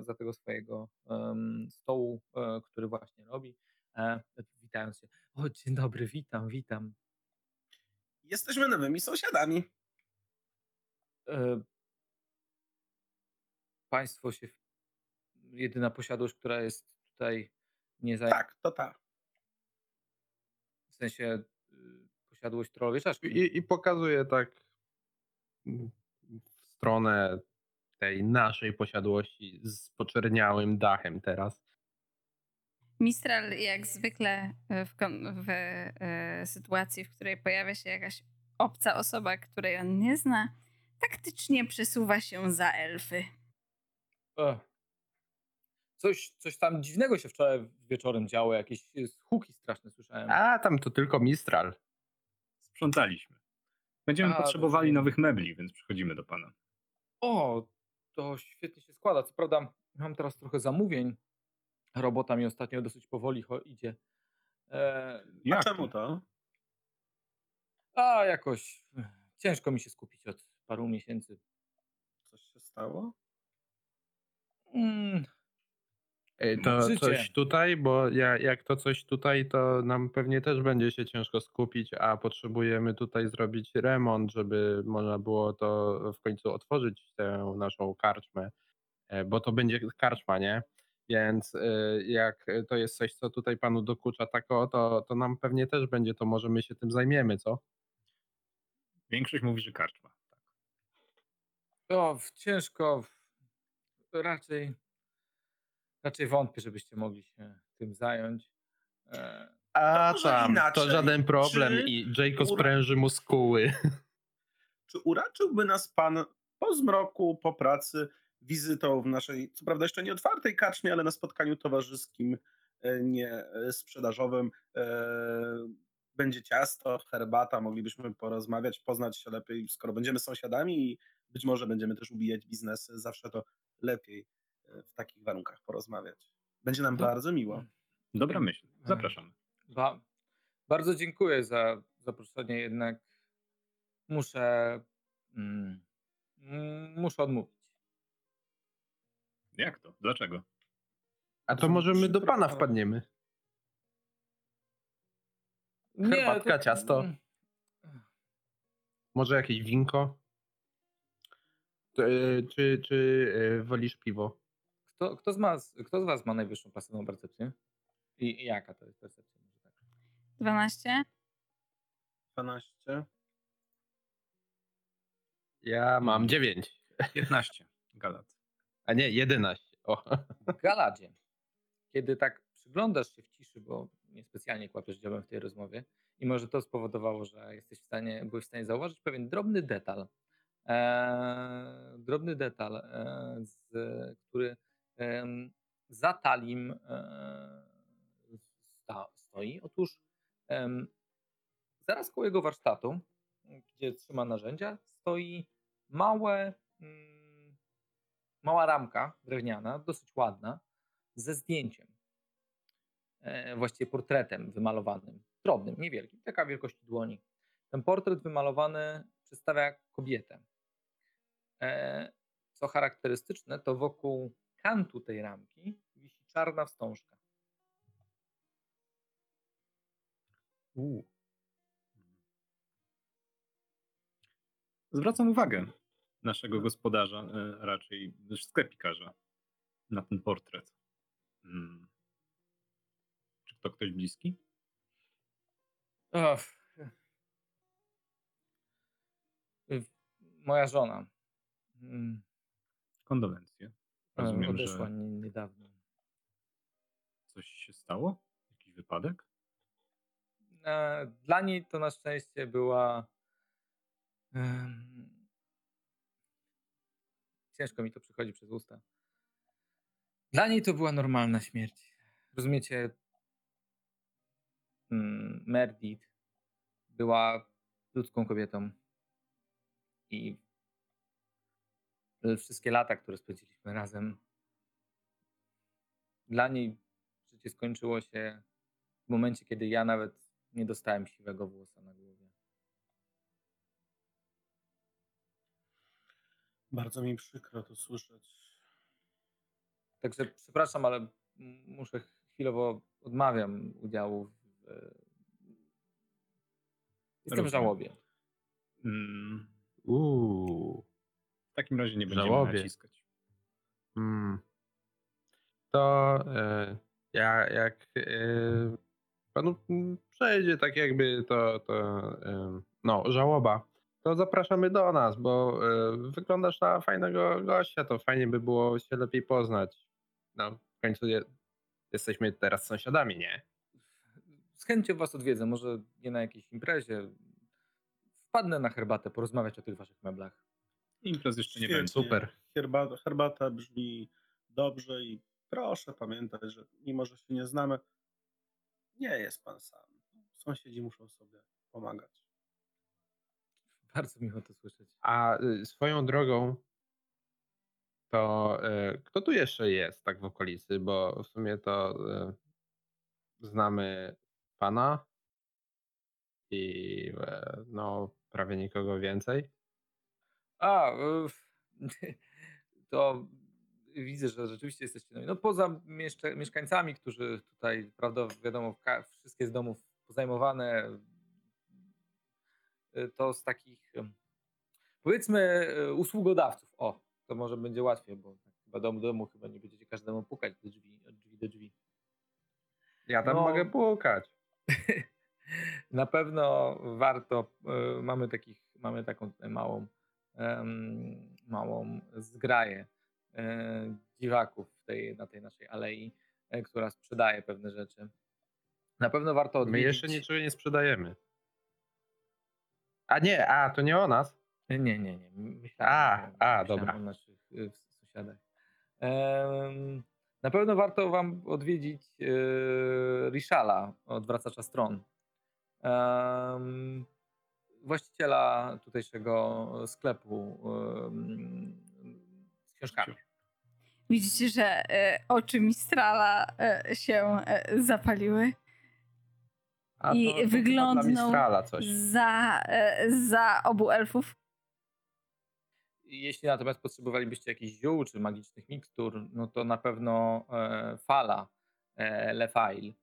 za tego swojego stołu, który właśnie robi, witając się. O, dzień dobry, witam, witam. Jesteśmy nowymi sąsiadami. E, Państwo się, jedyna posiadłość, która jest tutaj nie za, Tak, to tak. w sensie y, posiadłość trollowej czaszki. I, I pokazuje tak mm, w stronę tej naszej posiadłości z poczerniałym dachem teraz. Mistral jak zwykle e, w, kon- w e, sytuacji, w której pojawia się jakaś obca osoba, której on nie zna, taktycznie przesuwa się za elfy. Ech. Coś, coś tam dziwnego się wczoraj wieczorem działo, jakieś huki straszne słyszałem. A tam to tylko Mistral. Sprzątaliśmy. Będziemy A, potrzebowali rozumiem. nowych mebli, więc przychodzimy do pana. O, to świetnie się składa. Co prawda mam teraz trochę zamówień. Robota mi ostatnio dosyć powoli idzie. E, A Jak czemu to? a jakoś ech, ciężko mi się skupić od paru miesięcy. Coś się stało? Mm, Ej, To Życie. coś tutaj, bo ja, jak to coś tutaj, to nam pewnie też będzie się ciężko skupić, a potrzebujemy tutaj zrobić remont, żeby można było to w końcu otworzyć tę naszą karczmę, e, bo to będzie karczma, nie? Więc e, jak to jest coś, co tutaj panu dokucza tako, to, to nam pewnie też będzie, to może my się tym zajmiemy, co? Większość mówi, że karczma. To w- ciężko. w- Raczej, raczej wątpię, żebyście mogli się tym zająć. E, A może tam, to inaczej. żaden problem Czy i ura- spręży muskuły. Czy uraczyłby nas pan po zmroku, po pracy, wizytą w naszej, co prawda jeszcze nie otwartej kaczmie, ale na spotkaniu towarzyskim, e, nie e, sprzedażowym? e, Będzie ciasto, herbata, moglibyśmy porozmawiać, poznać się lepiej, skoro będziemy sąsiadami i być może będziemy też ubijać biznes, zawsze to lepiej e, w takich warunkach porozmawiać. Będzie nam No. bardzo miło. Dobra myśl. Zapraszamy. ba, bardzo dziękuję za zaproszenie, jednak muszę. Mm, mm, muszę odmówić. Jak to? Dlaczego? A to może my do pana wpadniemy. Nie, Herbatka, ciasto. Może jakieś winko? E, Czy, czy e, wolisz piwo? Kto, kto, z was, kto z Was ma najwyższą pasywną percepcję? I, I jaka to jest percepcja? Może tak. 12? 12. Ja mam 9. 15. Galat. A nie, 11. O. Galadzie, kiedy tak przyglądasz się w ciszy, bo niespecjalnie kłapiesz dziobem w tej rozmowie i może to spowodowało, że jesteś w stanie, byłeś w stanie zauważyć pewien drobny detal, drobny detal, e, z, który za talim e, sta, stoi. Otóż zaraz koło jego warsztatu, gdzie trzyma narzędzia, stoi małe, mm, mała ramka drewniana, dosyć ładna, ze zdjęciem. Właściwie portretem wymalowanym, drobnym, niewielkim, taka wielkości dłoni. Ten portret wymalowany przedstawia kobietę. E, co charakterystyczne, to wokół kantu tej ramki wisi czarna wstążka. U. Zwracam uwagę naszego gospodarza, e, raczej sklepikarza, na ten portret. Hmm. Czy to ktoś bliski? Och. Y, Moja żona. Mm, Kondolencje. Rozumiem, Odeszła że nie- niedawno. coś się stało? Jakiś wypadek? E, Dla niej to na szczęście była. Ciężko mi to przychodzi przez usta. Dla niej to była normalna śmierć. Rozumiecie? Mm, Merdit była ludzką kobietą. I wszystkie lata, które spędziliśmy razem, dla niej życie skończyło się w momencie, kiedy ja nawet nie dostałem siwego włosa na głowie. Bardzo mi przykro to słyszeć. Także przepraszam, ale muszę chwilowo odmawiam udziału w. e, Jestem w żałobie. Mm, Uuu. W takim razie nie będziemy Żałobie. naciskać. Mm. To e, ja, jak e, panu przejdzie tak jakby to, to e, no, żałoba, to zapraszamy do nas, bo wyglądasz na fajnego gościa, to fajnie by było się lepiej poznać. No, w końcu je, jesteśmy teraz sąsiadami, nie? Z chęcią was odwiedzę, może nie na jakiejś imprezie. Wpadnę na herbatę, porozmawiać o tych waszych meblach. Imprez jeszcze nie będzie. Super. Herbata, herbata brzmi dobrze i proszę pamiętać, że mimo, że się nie znamy, nie jest pan sam. Sąsiedzi muszą sobie pomagać. Bardzo miło to słyszeć. A y, swoją drogą, to y, kto tu jeszcze jest tak w okolicy? Bo w sumie to y, znamy pana i e, no prawie nikogo więcej. A, y, to widzę, że rzeczywiście jesteście nowi. No poza mieszka mieszkańcami, którzy tutaj, prawda, wiadomo, wszystkie z domów pozajmowane, y, to z takich powiedzmy usługodawców. O, to może będzie łatwiej, bo chyba dom do domu chyba nie będziecie każdemu pukać do drzwi, od drzwi do drzwi. Ja tam no, mogę pukać. na pewno warto, mamy takich, mamy taką małą, małą zgraję e, dziwaków w tej, na tej naszej alei, e, która sprzedaje pewne rzeczy. Na pewno warto odwiedzić. My jeszcze niczego nie sprzedajemy. A nie, a to nie o nas? Nie, nie, nie. Myślałem, a, a dobra. o naszych sąsiadach. Na pewno warto wam odwiedzić Rishala, odwracacza stron właściciela tutejszego sklepu z książkami. Widzicie, że e, oczy Mistrala e, się e, zapaliły. A I to wyglądnął za, za obu elfów. Jeśli natomiast potrzebowalibyście jakichś ziół czy magicznych mikstur, no to na pewno fala Lefail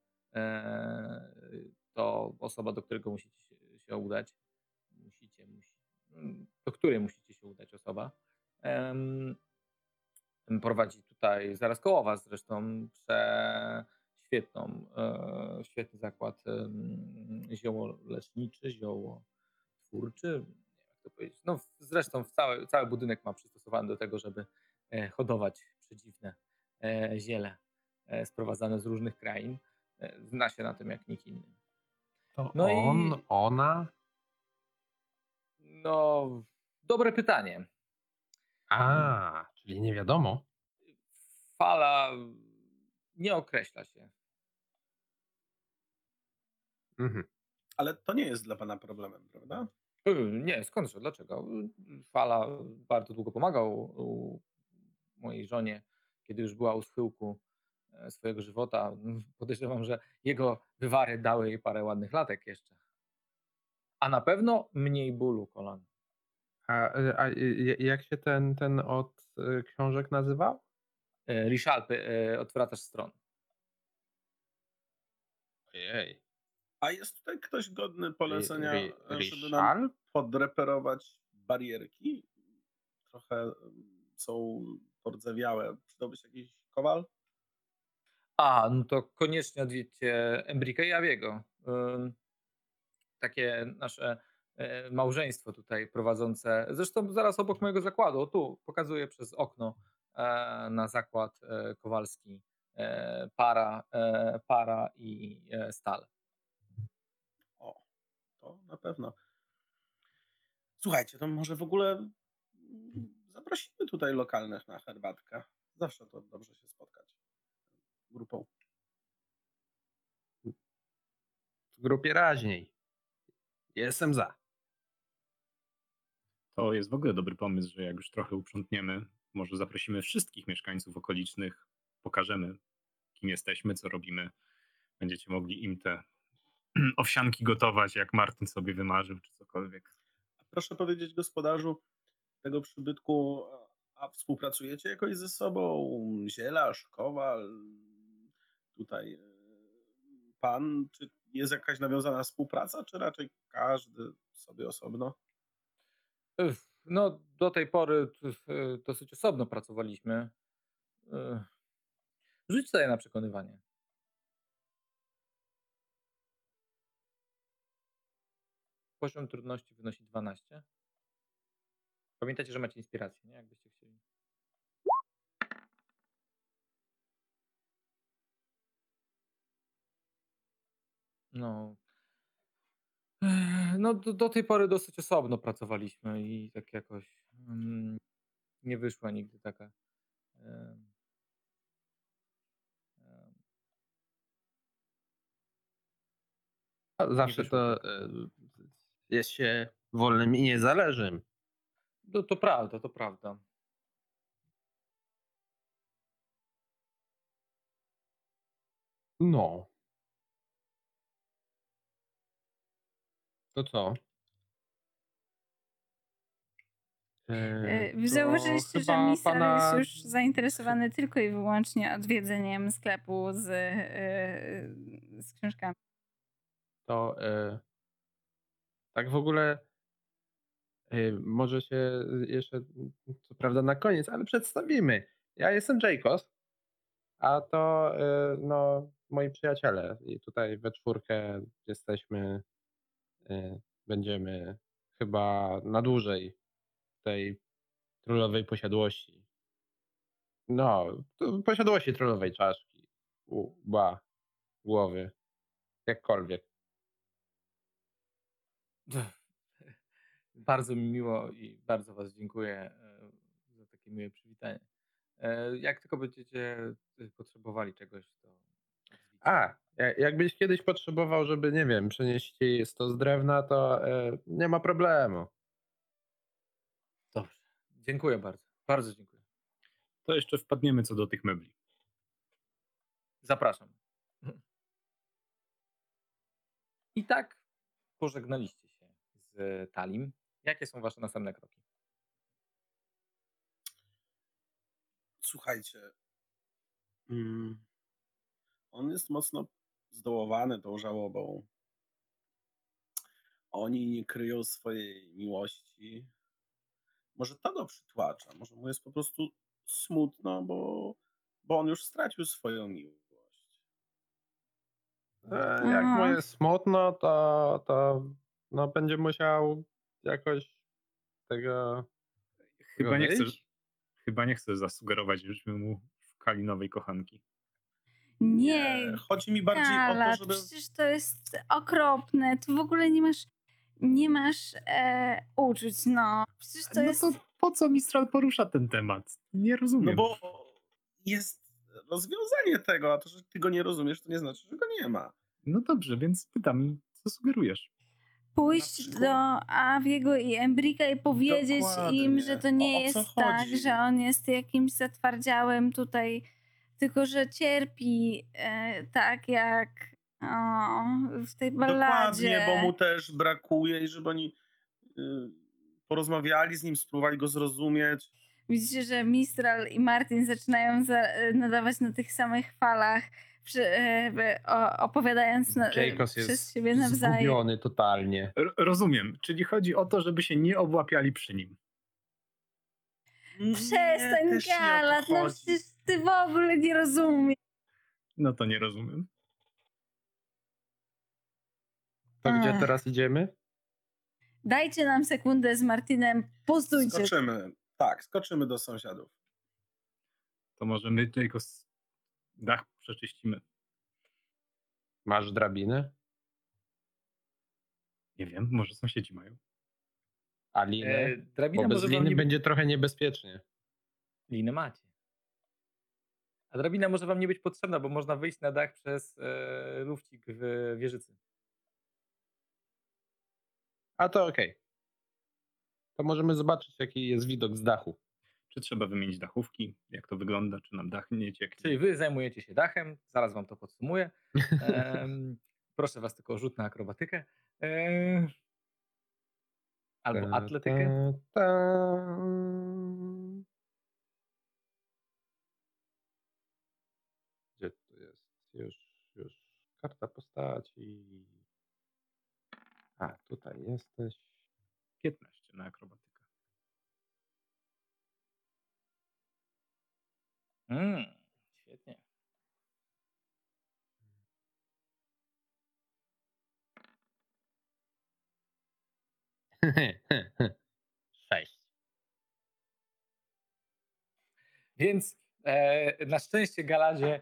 to osoba, do którego musicie się udać. Do której musicie się udać osoba. prowadzi tutaj zaraz koło was zresztą prze świetną, e, świetny zakład ziołoleczniczy, ziołotwórczy, nie wiem jak to powiedzieć. No zresztą cały, cały budynek ma przystosowany do tego, żeby e, hodować przedziwne e, ziele sprowadzane z różnych krain. Zna się na tym jak nikt inny. To no on, i... ona? No, dobre pytanie. A, czyli nie wiadomo. Fala nie określa się. Mhm. Ale to nie jest dla pana problemem, prawda? Y, nie, skądże, dlaczego? Fala bardzo długo pomagał mojej żonie, kiedy już była u schyłku E, swojego żywota. Podejrzewam, że jego wywary dały jej parę ładnych latek jeszcze. A na pewno mniej bólu kolan. A, a jak się ten, ten od e, książek nazywał? E, Richalpy, odwracasz stron. Ojej. A jest tutaj ktoś godny polecenia, żeby nam podreperować barierki? Trochę są pordzewiałe. Przydałby się jakiś kowal? A, no to koniecznie odwiedźcie Embrika i Awiego. Takie nasze e, małżeństwo tutaj prowadzące, zresztą zaraz obok mojego zakładu, tu pokazuję przez okno e, na zakład e, Kowalski, para, para i stal. O, to na pewno. Słuchajcie, to może w ogóle zaprosimy tutaj lokalnych na herbatkę. Zawsze to dobrze się spotkać grupą. W grupie raźniej. Jestem za. To jest w ogóle dobry pomysł, że jak już trochę uprzątniemy, może zaprosimy wszystkich mieszkańców okolicznych, pokażemy, kim jesteśmy, co robimy. Będziecie mogli im te owsianki gotować, jak Martin sobie wymarzył, czy cokolwiek. Proszę powiedzieć, gospodarzu tego przybytku, a współpracujecie jakoś ze sobą? Zielarz, kowal, tutaj e, pan? Czy jest jakaś nawiązana współpraca, czy raczej każdy sobie osobno? No, do tej pory e, dosyć osobno pracowaliśmy. E, rzuć sobie na przekonywanie. Poziom trudności wynosi 12. Pamiętajcie, że macie inspirację, nie? Jakbyście No. No, do, do tej pory dosyć osobno pracowaliśmy i tak jakoś mm, nie wyszła nigdy taka. Zawsze to e, jest się wolnym i niezależnym. No, to prawda, to prawda. No. To co? E, Wy to Zauważyliście, że Mistral pana- jest już zainteresowany tylko i wyłącznie odwiedzeniem sklepu z, yy, z książkami. To e, tak w ogóle e, może się jeszcze, co prawda na koniec, ale przedstawimy. Ja jestem Jacos, a to e, no, moi przyjaciele i tutaj we czwórkę jesteśmy, e, będziemy chyba na dłużej w tej królowej posiadłości. No, posiadłości królowej czaszki, u, ba, głowy, jakkolwiek. Bardzo mi miło i bardzo Was dziękuję e, za takie miłe przywitanie. E, Jak tylko będziecie potrzebowali czegoś, to. A, jakbyś kiedyś potrzebował, żeby, nie wiem, przynieść ci stos drewna, to e, nie ma problemu. Dobrze. Dziękuję bardzo. Bardzo dziękuję. To jeszcze wpadniemy co do tych mebli. Zapraszam. I tak pożegnaliście się z Talim. Jakie są Wasze następne kroki? Słuchajcie. Mm, on jest mocno zdołowany tą żałobą. Oni nie kryją swojej miłości. Może to go przytłacza. Może mu jest po prostu smutno, bo, bo on już stracił swoją miłość. E, jak mu Aha. jest smutno, to, to no, będzie musiał jakoś tego. Chyba nie, chcesz, chyba nie chcesz zasugerować, żebyśmy mu szukali nowej kochanki. Nie, Chodzi mi bardziej o Kala, to, żeby. przecież to jest okropne. Tu w ogóle nie masz, nie masz e, uczuć, no. Przecież to no jest... to po co Mistral porusza ten temat? Nie rozumiem. No bo jest rozwiązanie tego, a to, że ty go nie rozumiesz, to nie znaczy, że go nie ma. No dobrze, więc pytam, co sugerujesz? pójść do Aviego i Embrika i powiedzieć Dokładnie. im, że to nie O- o jest tak, że on jest jakimś zatwardziałem tutaj, tylko że cierpi e, tak jak o, w tej balladzie. Dokładnie, bo mu też brakuje i żeby oni y, porozmawiali z nim, spróbowali go zrozumieć. Widzicie, że Mistral i Martin zaczynają za, e, nadawać na tych samych falach, przy, e, o, opowiadając na, przez jest siebie nawzajem. zgubiony totalnie. R- rozumiem, czyli chodzi o to, żeby się nie obłapiali przy nim. Przestań, Galat, no przecież ty w ogóle nie rozumiesz. No to nie rozumiem. To gdzie teraz idziemy? Dajcie nam sekundę z Martinem, postójcie. Skoczymy. Tak, skoczymy do sąsiadów. To może my tylko dach przeczyścimy. Masz drabinę? Nie wiem, może sąsiedzi mają. A linę? E, drabina Bo bez liny nie... będzie trochę niebezpiecznie. Linę macie. A drabina może wam nie być potrzebna, bo można wyjść na dach przez e, lufcik w wieżycy. A to okej. To możemy zobaczyć, jaki jest widok z dachu. Czy trzeba wymienić dachówki? Jak to wygląda? Czy nam dach nie cieknie? Czyli wy zajmujecie się dachem, zaraz wam to podsumuję. Em, proszę was tylko o rzut na akrobatykę. Em, albo Ta, atletykę. ta, ta. Gdzie to jest? Już, już. Karta postaci. A, tutaj jesteś. 15 na akrobatykę. Mm, świetnie. Sześć. Więc e, na szczęście Galadzie,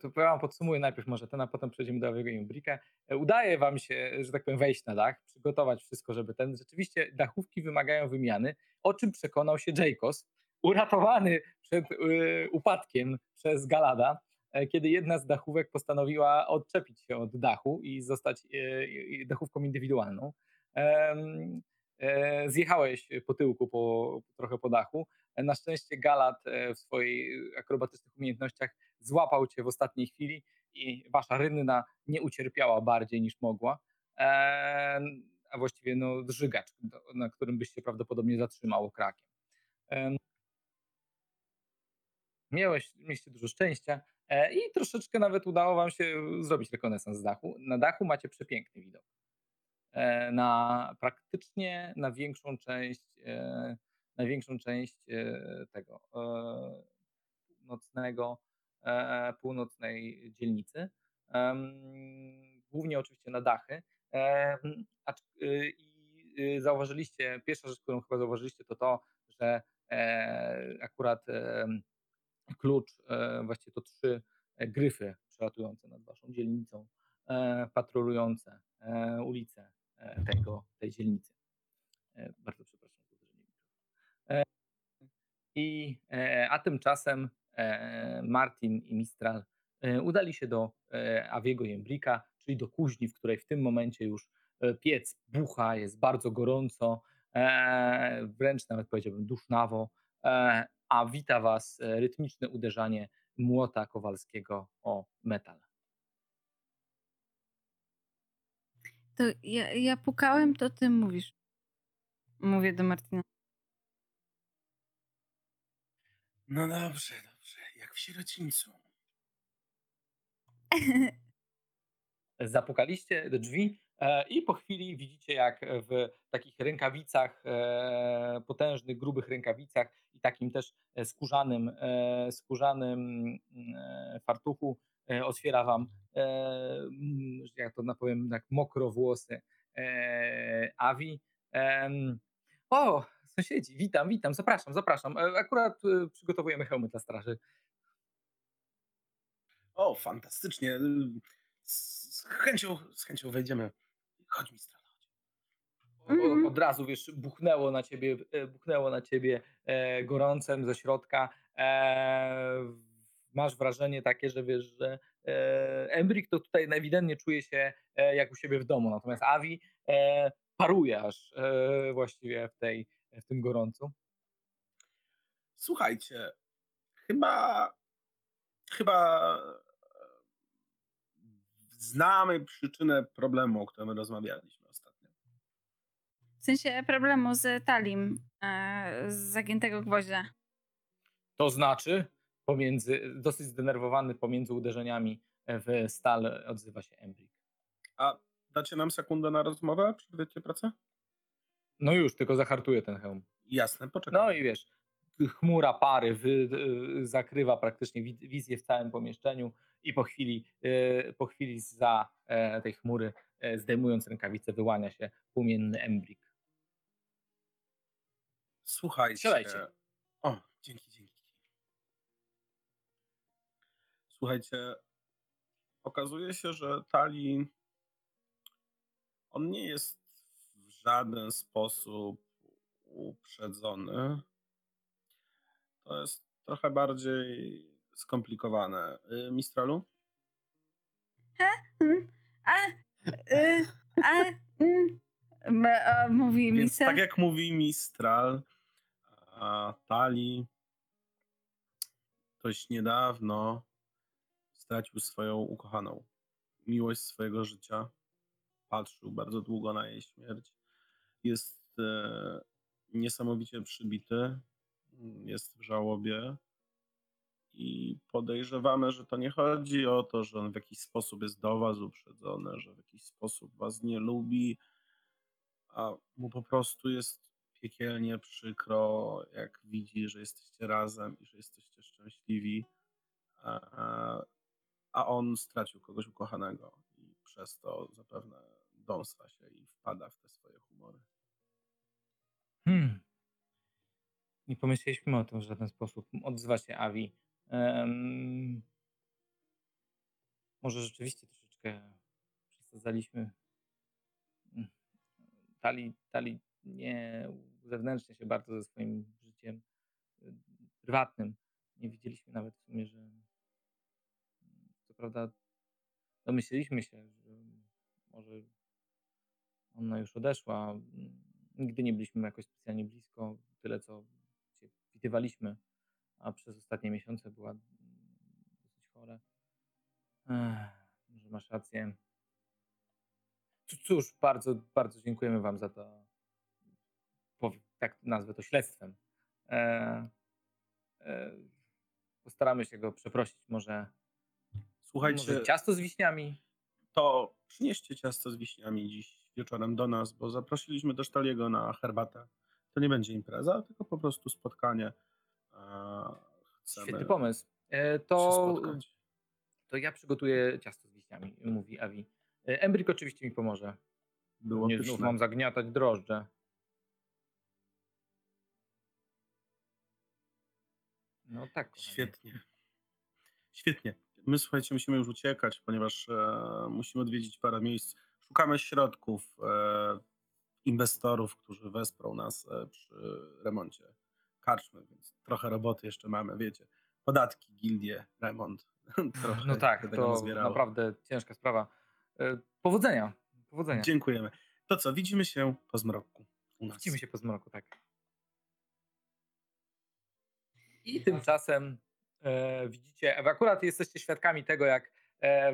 to ja wam podsumuję najpierw może ten, a potem przejdziemy do Awiego i Umbrika. E, udaje wam się, że tak powiem, wejść na dach, przygotować wszystko, żeby ten, rzeczywiście dachówki wymagają wymiany, o czym przekonał się Jacos, uratowany przed e, upadkiem przez Galada, e, kiedy jedna z dachówek postanowiła odczepić się od dachu i zostać e, e, dachówką indywidualną. E, Zjechałeś po tyłku, po, trochę po dachu, na szczęście Galat e, w swoich akrobatycznych umiejętnościach złapał cię w ostatniej chwili i wasza rynna nie ucierpiała bardziej niż mogła. A właściwie no, żygacz, do- na którym byś się prawdopodobnie zatrzymało krakiem. Em, Miałeś, mieliście dużo szczęścia e, i troszeczkę nawet udało wam się zrobić rekonesans z dachu. Na dachu macie przepiękny widok. E, Na praktycznie na większą część, e, na większą część e, tego e, północnego, e, północnej dzielnicy. Głównie oczywiście na dachy. Y, I zauważyliście, pierwsza rzecz, którą chyba zauważyliście, to to, że e, akurat klucz, e, właściwie to trzy e, gryfy przelatujące nad waszą dzielnicą, e, patrolujące e, ulice e, tego, tej dzielnicy. E, Bardzo przepraszam za uderzenie w mikrofon. E, I, e, a tymczasem e, Martin i Mistral e, udali się do e, Awiego Jemblika, czyli do kuźni, w której w tym momencie już e, piec bucha, jest bardzo gorąco, e, wręcz nawet powiedziałbym dusznawo, e, a wita Was e, rytmiczne uderzanie młota Kowalskiego o metal. To ja, ja pukałem, to ty mówisz. Mówię do Martina. No dobrze, dobrze. Jak w sierocińcu. Zapukaliście do drzwi e, i po chwili widzicie, jak w takich rękawicach, e, potężnych, grubych rękawicach i takim też e, skórzanym, e, skórzanym mm, e, fartuchu e, otwiera wam, mm, jak to napowiem, tak mokro włosy e, Avi. O, sąsiedzi, witam, witam, zapraszam, zapraszam. E, Akurat e, przygotowujemy hełmy dla straży. O, fantastycznie. Z, z, chęcią, z chęcią wejdziemy. Chodź, mistrz. O- Mhm. Od razu wiesz, buchnęło na ciebie, e, buchnęło na ciebie e, gorącem ze środka. E, masz wrażenie takie, że wiesz, że e, Embrik to tutaj ewidentnie czuje się e, jak u siebie w domu, natomiast Avi e, paruje aż e, właściwie w, tej, w tym gorącu. Słuchajcie, chyba, chyba e, znamy przyczynę problemu, o którym rozmawialiśmy ostatnio. W sensie problemu z talim, e, z zagiętego gwoździa. To znaczy, pomiędzy, dosyć zdenerwowany pomiędzy uderzeniami w stal odzywa się Embrik. A dacie nam sekundę na rozmowę? Przerwiecie pracę? No już, tylko zahartuje ten hełm. Jasne, poczekaj. No i wiesz, chmura pary wy, y, zakrywa praktycznie wi- wizję w całym pomieszczeniu i po chwili, y, po chwili za e, tej chmury, e, zdejmując rękawicę, wyłania się płomienny embrik. Słuchajcie. Siadajcie. O, dzięki, dzięki. Słuchajcie, okazuje się, że Tali on nie jest żaden sposób uprzedzony. To jest trochę bardziej skomplikowane. Y, Mistralu? Mm, A, y, a, mm, m- a, mówi mi Więc tak jak mówi Mistral, a Tali dość niedawno stracił swoją ukochaną. Miłość swojego życia. Patrzył bardzo długo na jej śmierć. Jest e, niesamowicie przybity. Jest w żałobie. I podejrzewamy, że to nie chodzi o to, że on w jakiś sposób jest do was uprzedzony, że w jakiś sposób was nie lubi, a mu po prostu jest piekielnie przykro, jak widzi, że jesteście razem i że jesteście szczęśliwi, a, a on stracił kogoś ukochanego i przez to zapewne dąsa się i wpada w te swoje humory. Hmm. Nie pomyśleliśmy o tym w żaden sposób. Odzywa się Avi. Em, może rzeczywiście troszeczkę przesadzaliśmy. Mm. Tali, Tali nie zewnętrznie się bardzo ze swoim życiem y, prywatnym. Nie widzieliśmy nawet w sumie, że mm, co prawda domyśleliśmy się, że może ona już odeszła. Nigdy nie byliśmy jakoś specjalnie blisko, tyle co się widywaliśmy, a przez ostatnie miesiące była mm, dosyć chora. Ech, może masz rację. cóż, bardzo, bardzo dziękujemy Wam za to, tak nazwę to śledztwem. E, e, postaramy się go przeprosić. Może, Słuchajcie, może ciasto z wiśniami? to przynieście ciasto z wiśniami dziś wieczorem do nas, bo zaprosiliśmy do Sztaliego na herbatę. To nie będzie impreza, tylko po prostu spotkanie. E, Chcemy Świetny pomysł. E, to, to ja przygotuję ciasto z wiśniami, mówi Avi. E, Embryk oczywiście mi pomoże. Było nie znów mam zagniatać drożdże. No tak. Świetnie. Świetnie. My słuchajcie, musimy już uciekać, ponieważ e, musimy odwiedzić parę miejsc. Szukamy środków, e, inwestorów, którzy wesprą nas e, przy remoncie karczmy, więc trochę roboty jeszcze mamy, wiecie. Podatki, gildie, remont. trochę No tak, to naprawdę ciężka sprawa. E, Powodzenia. Powodzenia. Dziękujemy. To co, widzimy się po zmroku u nas. Widzimy się po zmroku, tak. I tymczasem e, widzicie, akurat jesteście świadkami tego, jak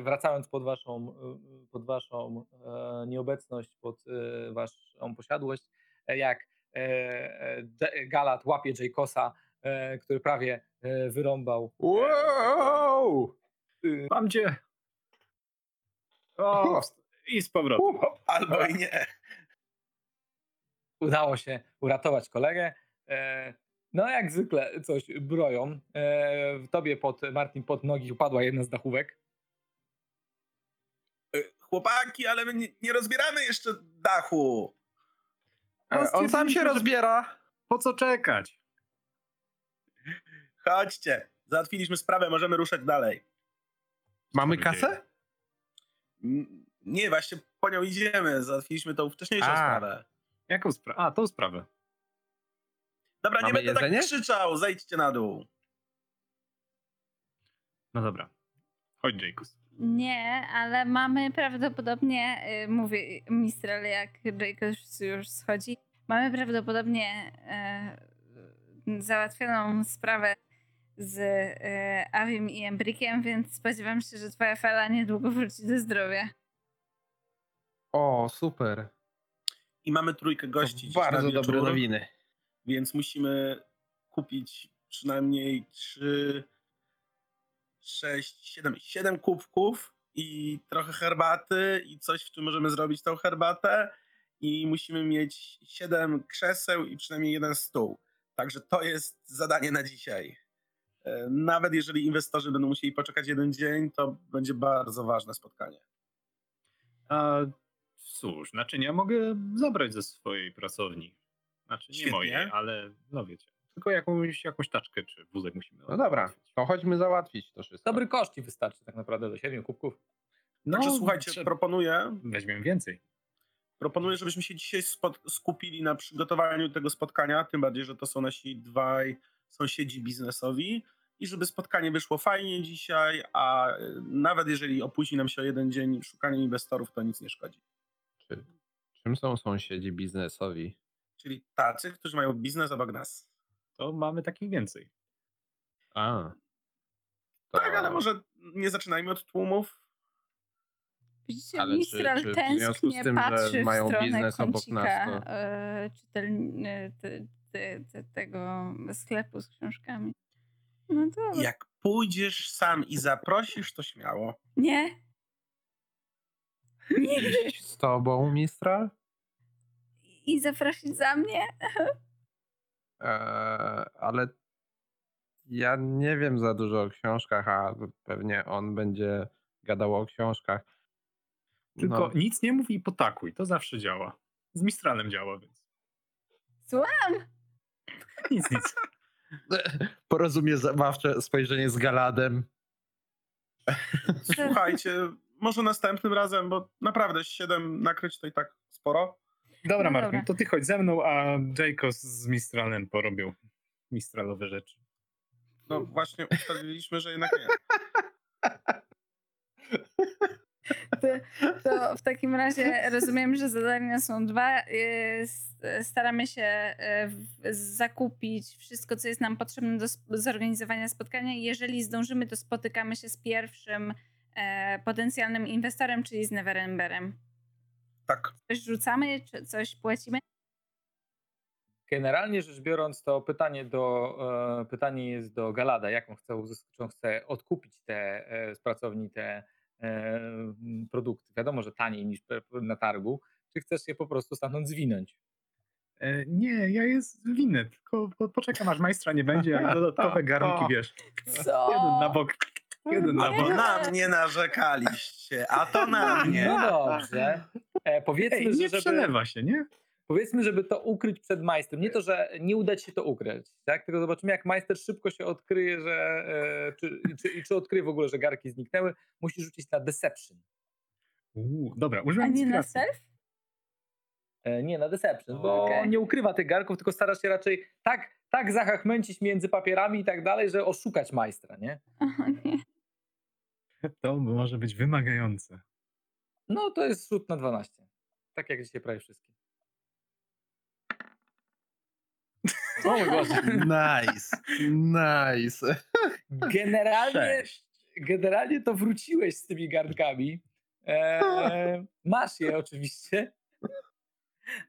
wracając pod waszą, e, pod waszą e, nieobecność, pod e, waszą posiadłość, e, jak e, e, Galat łapie Jaykosa, e, który prawie e, wyrąbał. Wow! y, Mam cię. O, i z powrotem. Albo i nie. udało się uratować kolegę. E, No jak zwykle coś broją. E, W tobie pod Martin pod nogi upadła jedna z dachówek. Chłopaki, ale my nie, nie rozbieramy jeszcze dachu. E, On sam się rozbiera. Po co czekać? Chodźcie. Załatwiliśmy sprawę, możemy ruszać dalej. Mamy kasę? N- Nie, właśnie po nią idziemy. Załatwiliśmy tą wcześniejszą A. sprawę. Jaką sprawę? A, tą sprawę. Dobra, nie Mamy będę jedzenie? tak krzyczał. Zejdźcie na dół. No dobra. Chodź, Jackus. Nie, ale mamy prawdopodobnie, y, mówi Mistral, jak Jacob już schodzi, mamy prawdopodobnie e, załatwioną sprawę z e, Avim i Embrykiem, więc spodziewam się, że twoja fala niedługo wróci do zdrowia. O, super. I mamy trójkę gości. bardzo wieczór, dobre nowiny. Więc musimy kupić przynajmniej trzy, sześć, siedem, siedem kubków i trochę herbaty i coś, w czym możemy zrobić tą herbatę. I musimy mieć siedem krzeseł i przynajmniej jeden stół. Także to jest zadanie na dzisiaj. E, Nawet jeżeli inwestorzy będą musieli poczekać jeden dzień, to będzie bardzo ważne spotkanie. A cóż, naczynia mogę zabrać ze swojej pracowni. Znaczy nie Świetnie. mojej, ale no wiecie. Tylko jakąś, jakąś taczkę czy wózek musimy. No dobra, to chodźmy załatwić to wszystko. Dobry koszt ci wystarczy tak naprawdę do siedmiu kubków. No, Także słuchajcie, proponuję, Weźmiemy więcej. Proponuję, żebyśmy się dzisiaj skupili na przygotowaniu tego spotkania, tym bardziej, że to są nasi dwaj sąsiedzi biznesowi i żeby spotkanie wyszło fajnie dzisiaj, a y, nawet jeżeli opóźni nam się o jeden dzień szukanie inwestorów, to nic nie szkodzi. Czy, czym są sąsiedzi biznesowi? Czyli tacy, którzy mają biznes obok nas. To mamy takich więcej. A. Tak, ale może nie zaczynajmy od tłumów. Widzicie, Ale czy- Mistral czy związku tęsknie tym, patrzy mają w stronę biznes obok nas, kącika to- e, czytel, e, te, te, te, tego sklepu z książkami. No dobra. Jak pójdziesz sam i zaprosisz, to śmiało. Nie. Nigdy. Z tobą, Mistral? I zaprosić za mnie? Eee, ale ja nie wiem za dużo o książkach, a pewnie on będzie gadał o książkach. Tylko No, nic nie mów i potakuj. To zawsze działa. Z Mistralem działa, więc Słucham. nic, nic. porozumie zabawcze spojrzenie z Galadem. Słuchajcie, może następnym razem, bo naprawdę siedem nakryć to i tak sporo. Dobra, No Martin, dobra. to ty chodź ze mną, a Jacos z Mistralem porobią mistralowe rzeczy. No właśnie ustaliliśmy, że jednak nie. To, to w takim razie rozumiem, że zadania są dwa. Y, Staramy się y, zakupić wszystko, co jest nam potrzebne do zorganizowania spotkania. Jeżeli zdążymy, to spotykamy się z pierwszym e, potencjalnym inwestorem, czyli z Neveremberem. Tak. Coś rzucamy, czy coś płacimy? Generalnie rzecz biorąc, to pytanie, do, e, pytanie jest do Galada, jaką chce, uzysk- czy on chce odkupić te, e, z pracowni te e, produkty. Wiadomo, że taniej niż na targu. Czy chcesz je po prostu stamtąd zwinąć? E, nie, ja jest winny, tylko po, poczekam aż majstra nie będzie, jak dodatkowe garnki, wiesz. Co? Jeden na bok, na A Nie. bo na mnie narzekaliście, a to na mnie. No dobrze. E, powiedzmy, Ej, nie że żeby, przelewa się, nie? powiedzmy, żeby to ukryć przed majstrem. Nie to, że nie uda ci się to ukryć, tak? tylko zobaczymy, jak majster szybko się odkryje, że, e, czy, czy, czy odkryje w ogóle, że garki zniknęły. Musi rzucić na deception. Uuu, dobra, A używam nie na self? E, Nie, na deception, bo Okej. on nie ukrywa tych garków, tylko stara się raczej tak, tak zachachmęcić między papierami i tak dalej, że oszukać majstra, nie? Aha, nie. To może być wymagające. No to jest rzut na 12. Tak jak dzisiaj prawie wszystkie. O mój Boże. Nice, nice. Generalnie, generalnie to wróciłeś z tymi garnkami. E, masz je oczywiście,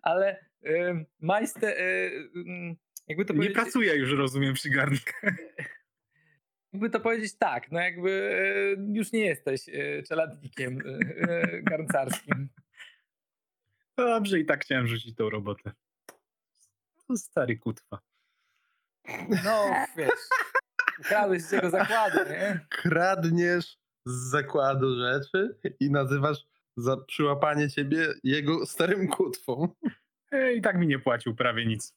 ale e, majster, e, jakby to Nie pracuję już, rozumiem, przy garnkach. Jakby to powiedzieć tak, no jakby e, już nie jesteś e, czeladnikiem e, garncarskim. Dobrze, i tak chciałem rzucić tą robotę. To stary kutwa. No, wiesz, ukradłeś z jego zakładu, nie? Kradniesz z zakładu rzeczy i nazywasz za przyłapanie ciebie jego starym kutwą. I tak mi nie płacił prawie nic.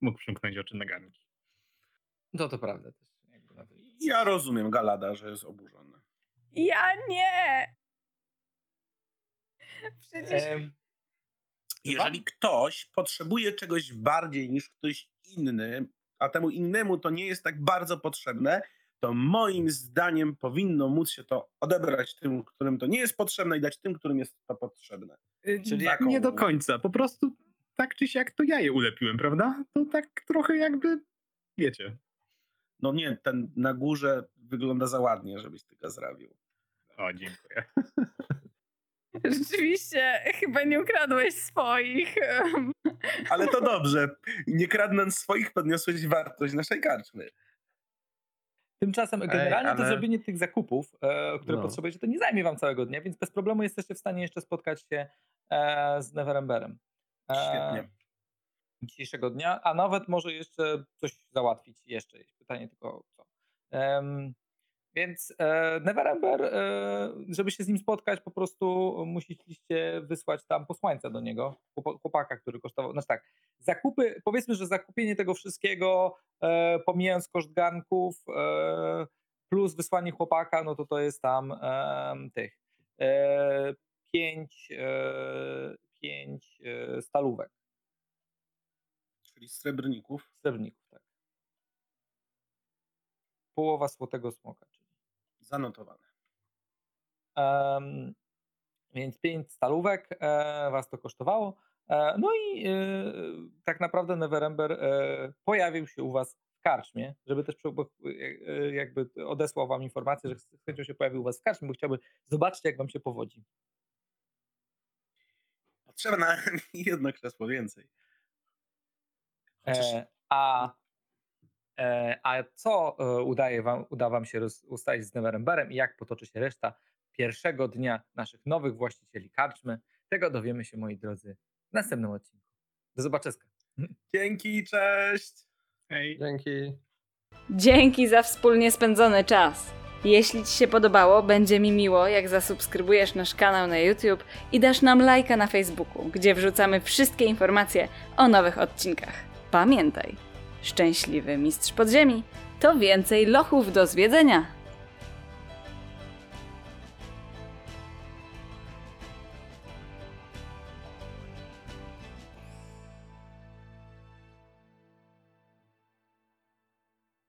Mógł przymknąć oczy na garnki. No to prawda też. Ja rozumiem Galada, że jest oburzony. Ja nie! Przecież Em, Jeżeli ktoś potrzebuje czegoś bardziej niż ktoś inny, a temu innemu to nie jest tak bardzo potrzebne, to moim zdaniem powinno móc się to odebrać tym, którym to nie jest potrzebne i dać tym, którym jest to potrzebne. Czyli Czyli jak jaką- nie do końca. Po prostu tak czy siak to ja je ulepiłem, prawda? To tak trochę jakby, wiecie. No nie, ten na górze wygląda za ładnie, żebyś ty go zrobił. O, dziękuję. rzeczywiście chyba nie ukradłeś swoich. Ale to dobrze. Nie kradnąc swoich, podniosłeś wartość naszej karczmy. Tymczasem generalnie to ale- zrobienie tych zakupów, e, które No. potrzebujecie, to nie zajmie wam całego dnia, więc bez problemu jesteście w stanie jeszcze spotkać się e, z Neveremberem. E, Świetnie. Dzisiejszego dnia, a nawet może jeszcze coś załatwić jeszcze. Pytanie tylko co. Em, więc e, Neverember, e, żeby się z nim spotkać, po prostu musieliście wysłać tam posłańca do niego, chłopa- chłopaka, który kosztował. Znaczy tak, zakupy, powiedzmy, że zakupienie tego wszystkiego, e, pomijając koszt garnków, e, plus wysłanie chłopaka, no to to jest tam tych e, pięć, e, pięć e, stalówek, Czyli srebrników. srebrników, tak. Połowa złotego smoka, czyli. Zanotowane. Em, więc 5 stalówek e, was to kosztowało. E, no i e, tak naprawdę Neverember e, pojawił się u was w karczmie, żeby też bo, e, jakby odesłał wam informację, że z chęcią się pojawił u was w karczmie, bo chciałby zobaczyć, jak wam się powodzi. Potrzeba na jedno krzesło więcej. Chociaż E, a, e, a co e, udaje wam, uda wam się roz, ustalić z Neveremberem i jak potoczy się reszta pierwszego dnia naszych nowych właścicieli karczmy, tego dowiemy się, moi drodzy, w następnym odcinku. Do zobaczenia. Dzięki, cześć! Ej, Dzięki. Dzięki za wspólnie spędzony czas. Jeśli Ci się podobało, będzie mi miło, jak zasubskrybujesz nasz kanał na YouTube i dasz nam lajka na Facebooku, gdzie wrzucamy wszystkie informacje o nowych odcinkach. Pamiętaj, szczęśliwy mistrz podziemi to więcej lochów do zwiedzenia.